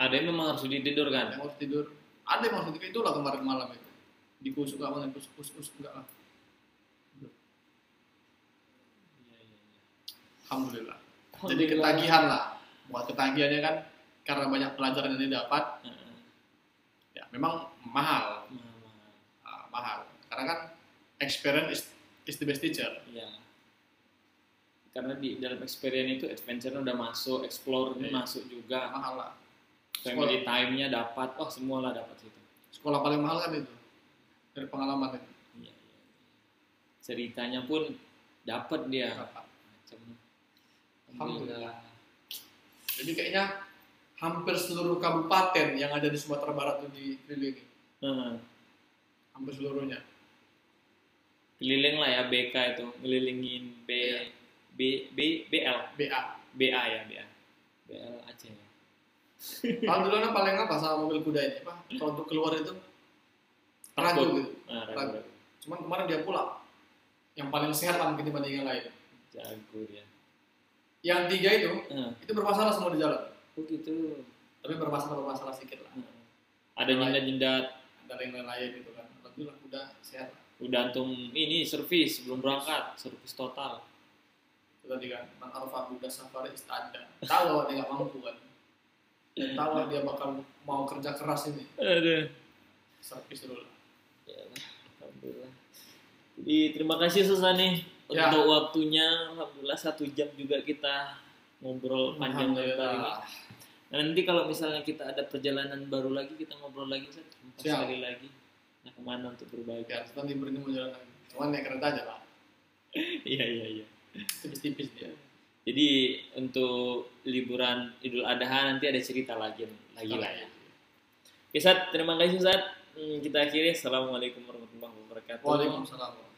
Ada yang memang harus tidur ada kan? yang harus tidur. Ada yang harus tidur. Itulah kemarin malam itu. Dikusuk gak mana kusuk kusuk kusuk enggak lah. Alhamdulillah. Jadi ketagihan lah. Buat ketagihannya kan karena banyak pelajaran yang didapat ya memang mahal. Mahal. Ah, mahal. Karena kan experience is, is the best teacher. Iya. Karena di dalam experience itu adventure udah masuk, explore Iya. masuk juga, mahal lah family time-nya dapat, wah semua lah dapat situ. sekolah paling mahal kan itu dari pengalaman itu Iya, iya. Ceritanya pun dapat dia. Dapat. Macam Alhamdulillah. jadi kayaknya hampir seluruh kabupaten yang ada di Sumatera Barat itu dikelilingi Heeh. hampir seluruhnya Keliling lah ya BK itu, ngelilingin B Iya. B B BL, BA BA ya BA. BL Aceh. Ya. Alhamdulillah paling apa sama mobil kuda ini pak kalau untuk keluar itu ragu gitu Nah, Ragu. ragu. cuman kemarin dia pulang yang paling sehat lah mungkin dibanding yang lain Jago dia. yang tiga itu Heeh. itu bermasalah semua di jalan Oh gitu. tapi bermasalah bermasalah sedikit lah Heeh. Ada jendat-jendat ada yang lain-lain gitu kan alhamdulillah kuda sehat lah udah antum ini servis belum berangkat servis total itu tadi kan man arfa kuda safari istada tahu dia nggak mampu kan dan tahu lah dia bakal mau kerja keras ini Aduh. servis dulu lah Ya, Alhamdulillah. Jadi terima kasih Susani Ya. untuk waktunya. Alhamdulillah satu jam juga kita ngobrol panjang lebar. Nah, nanti kalau misalnya kita ada perjalanan baru lagi kita ngobrol lagi. Empat Siap. kali lagi. Nah ke mana untuk berbagi? ya libur ini mau jalan lagi cuman naik kereta aja lah Iya iya iya. tipis-tipis dia Jadi untuk liburan Idul Adha nanti ada cerita lagi lagi lah ya. Oke Sat, terima kasih Sat. Hmm, Kita akhiri. Assalamualaikum warahmatullahi wabarakatuh. Waalaikumsalam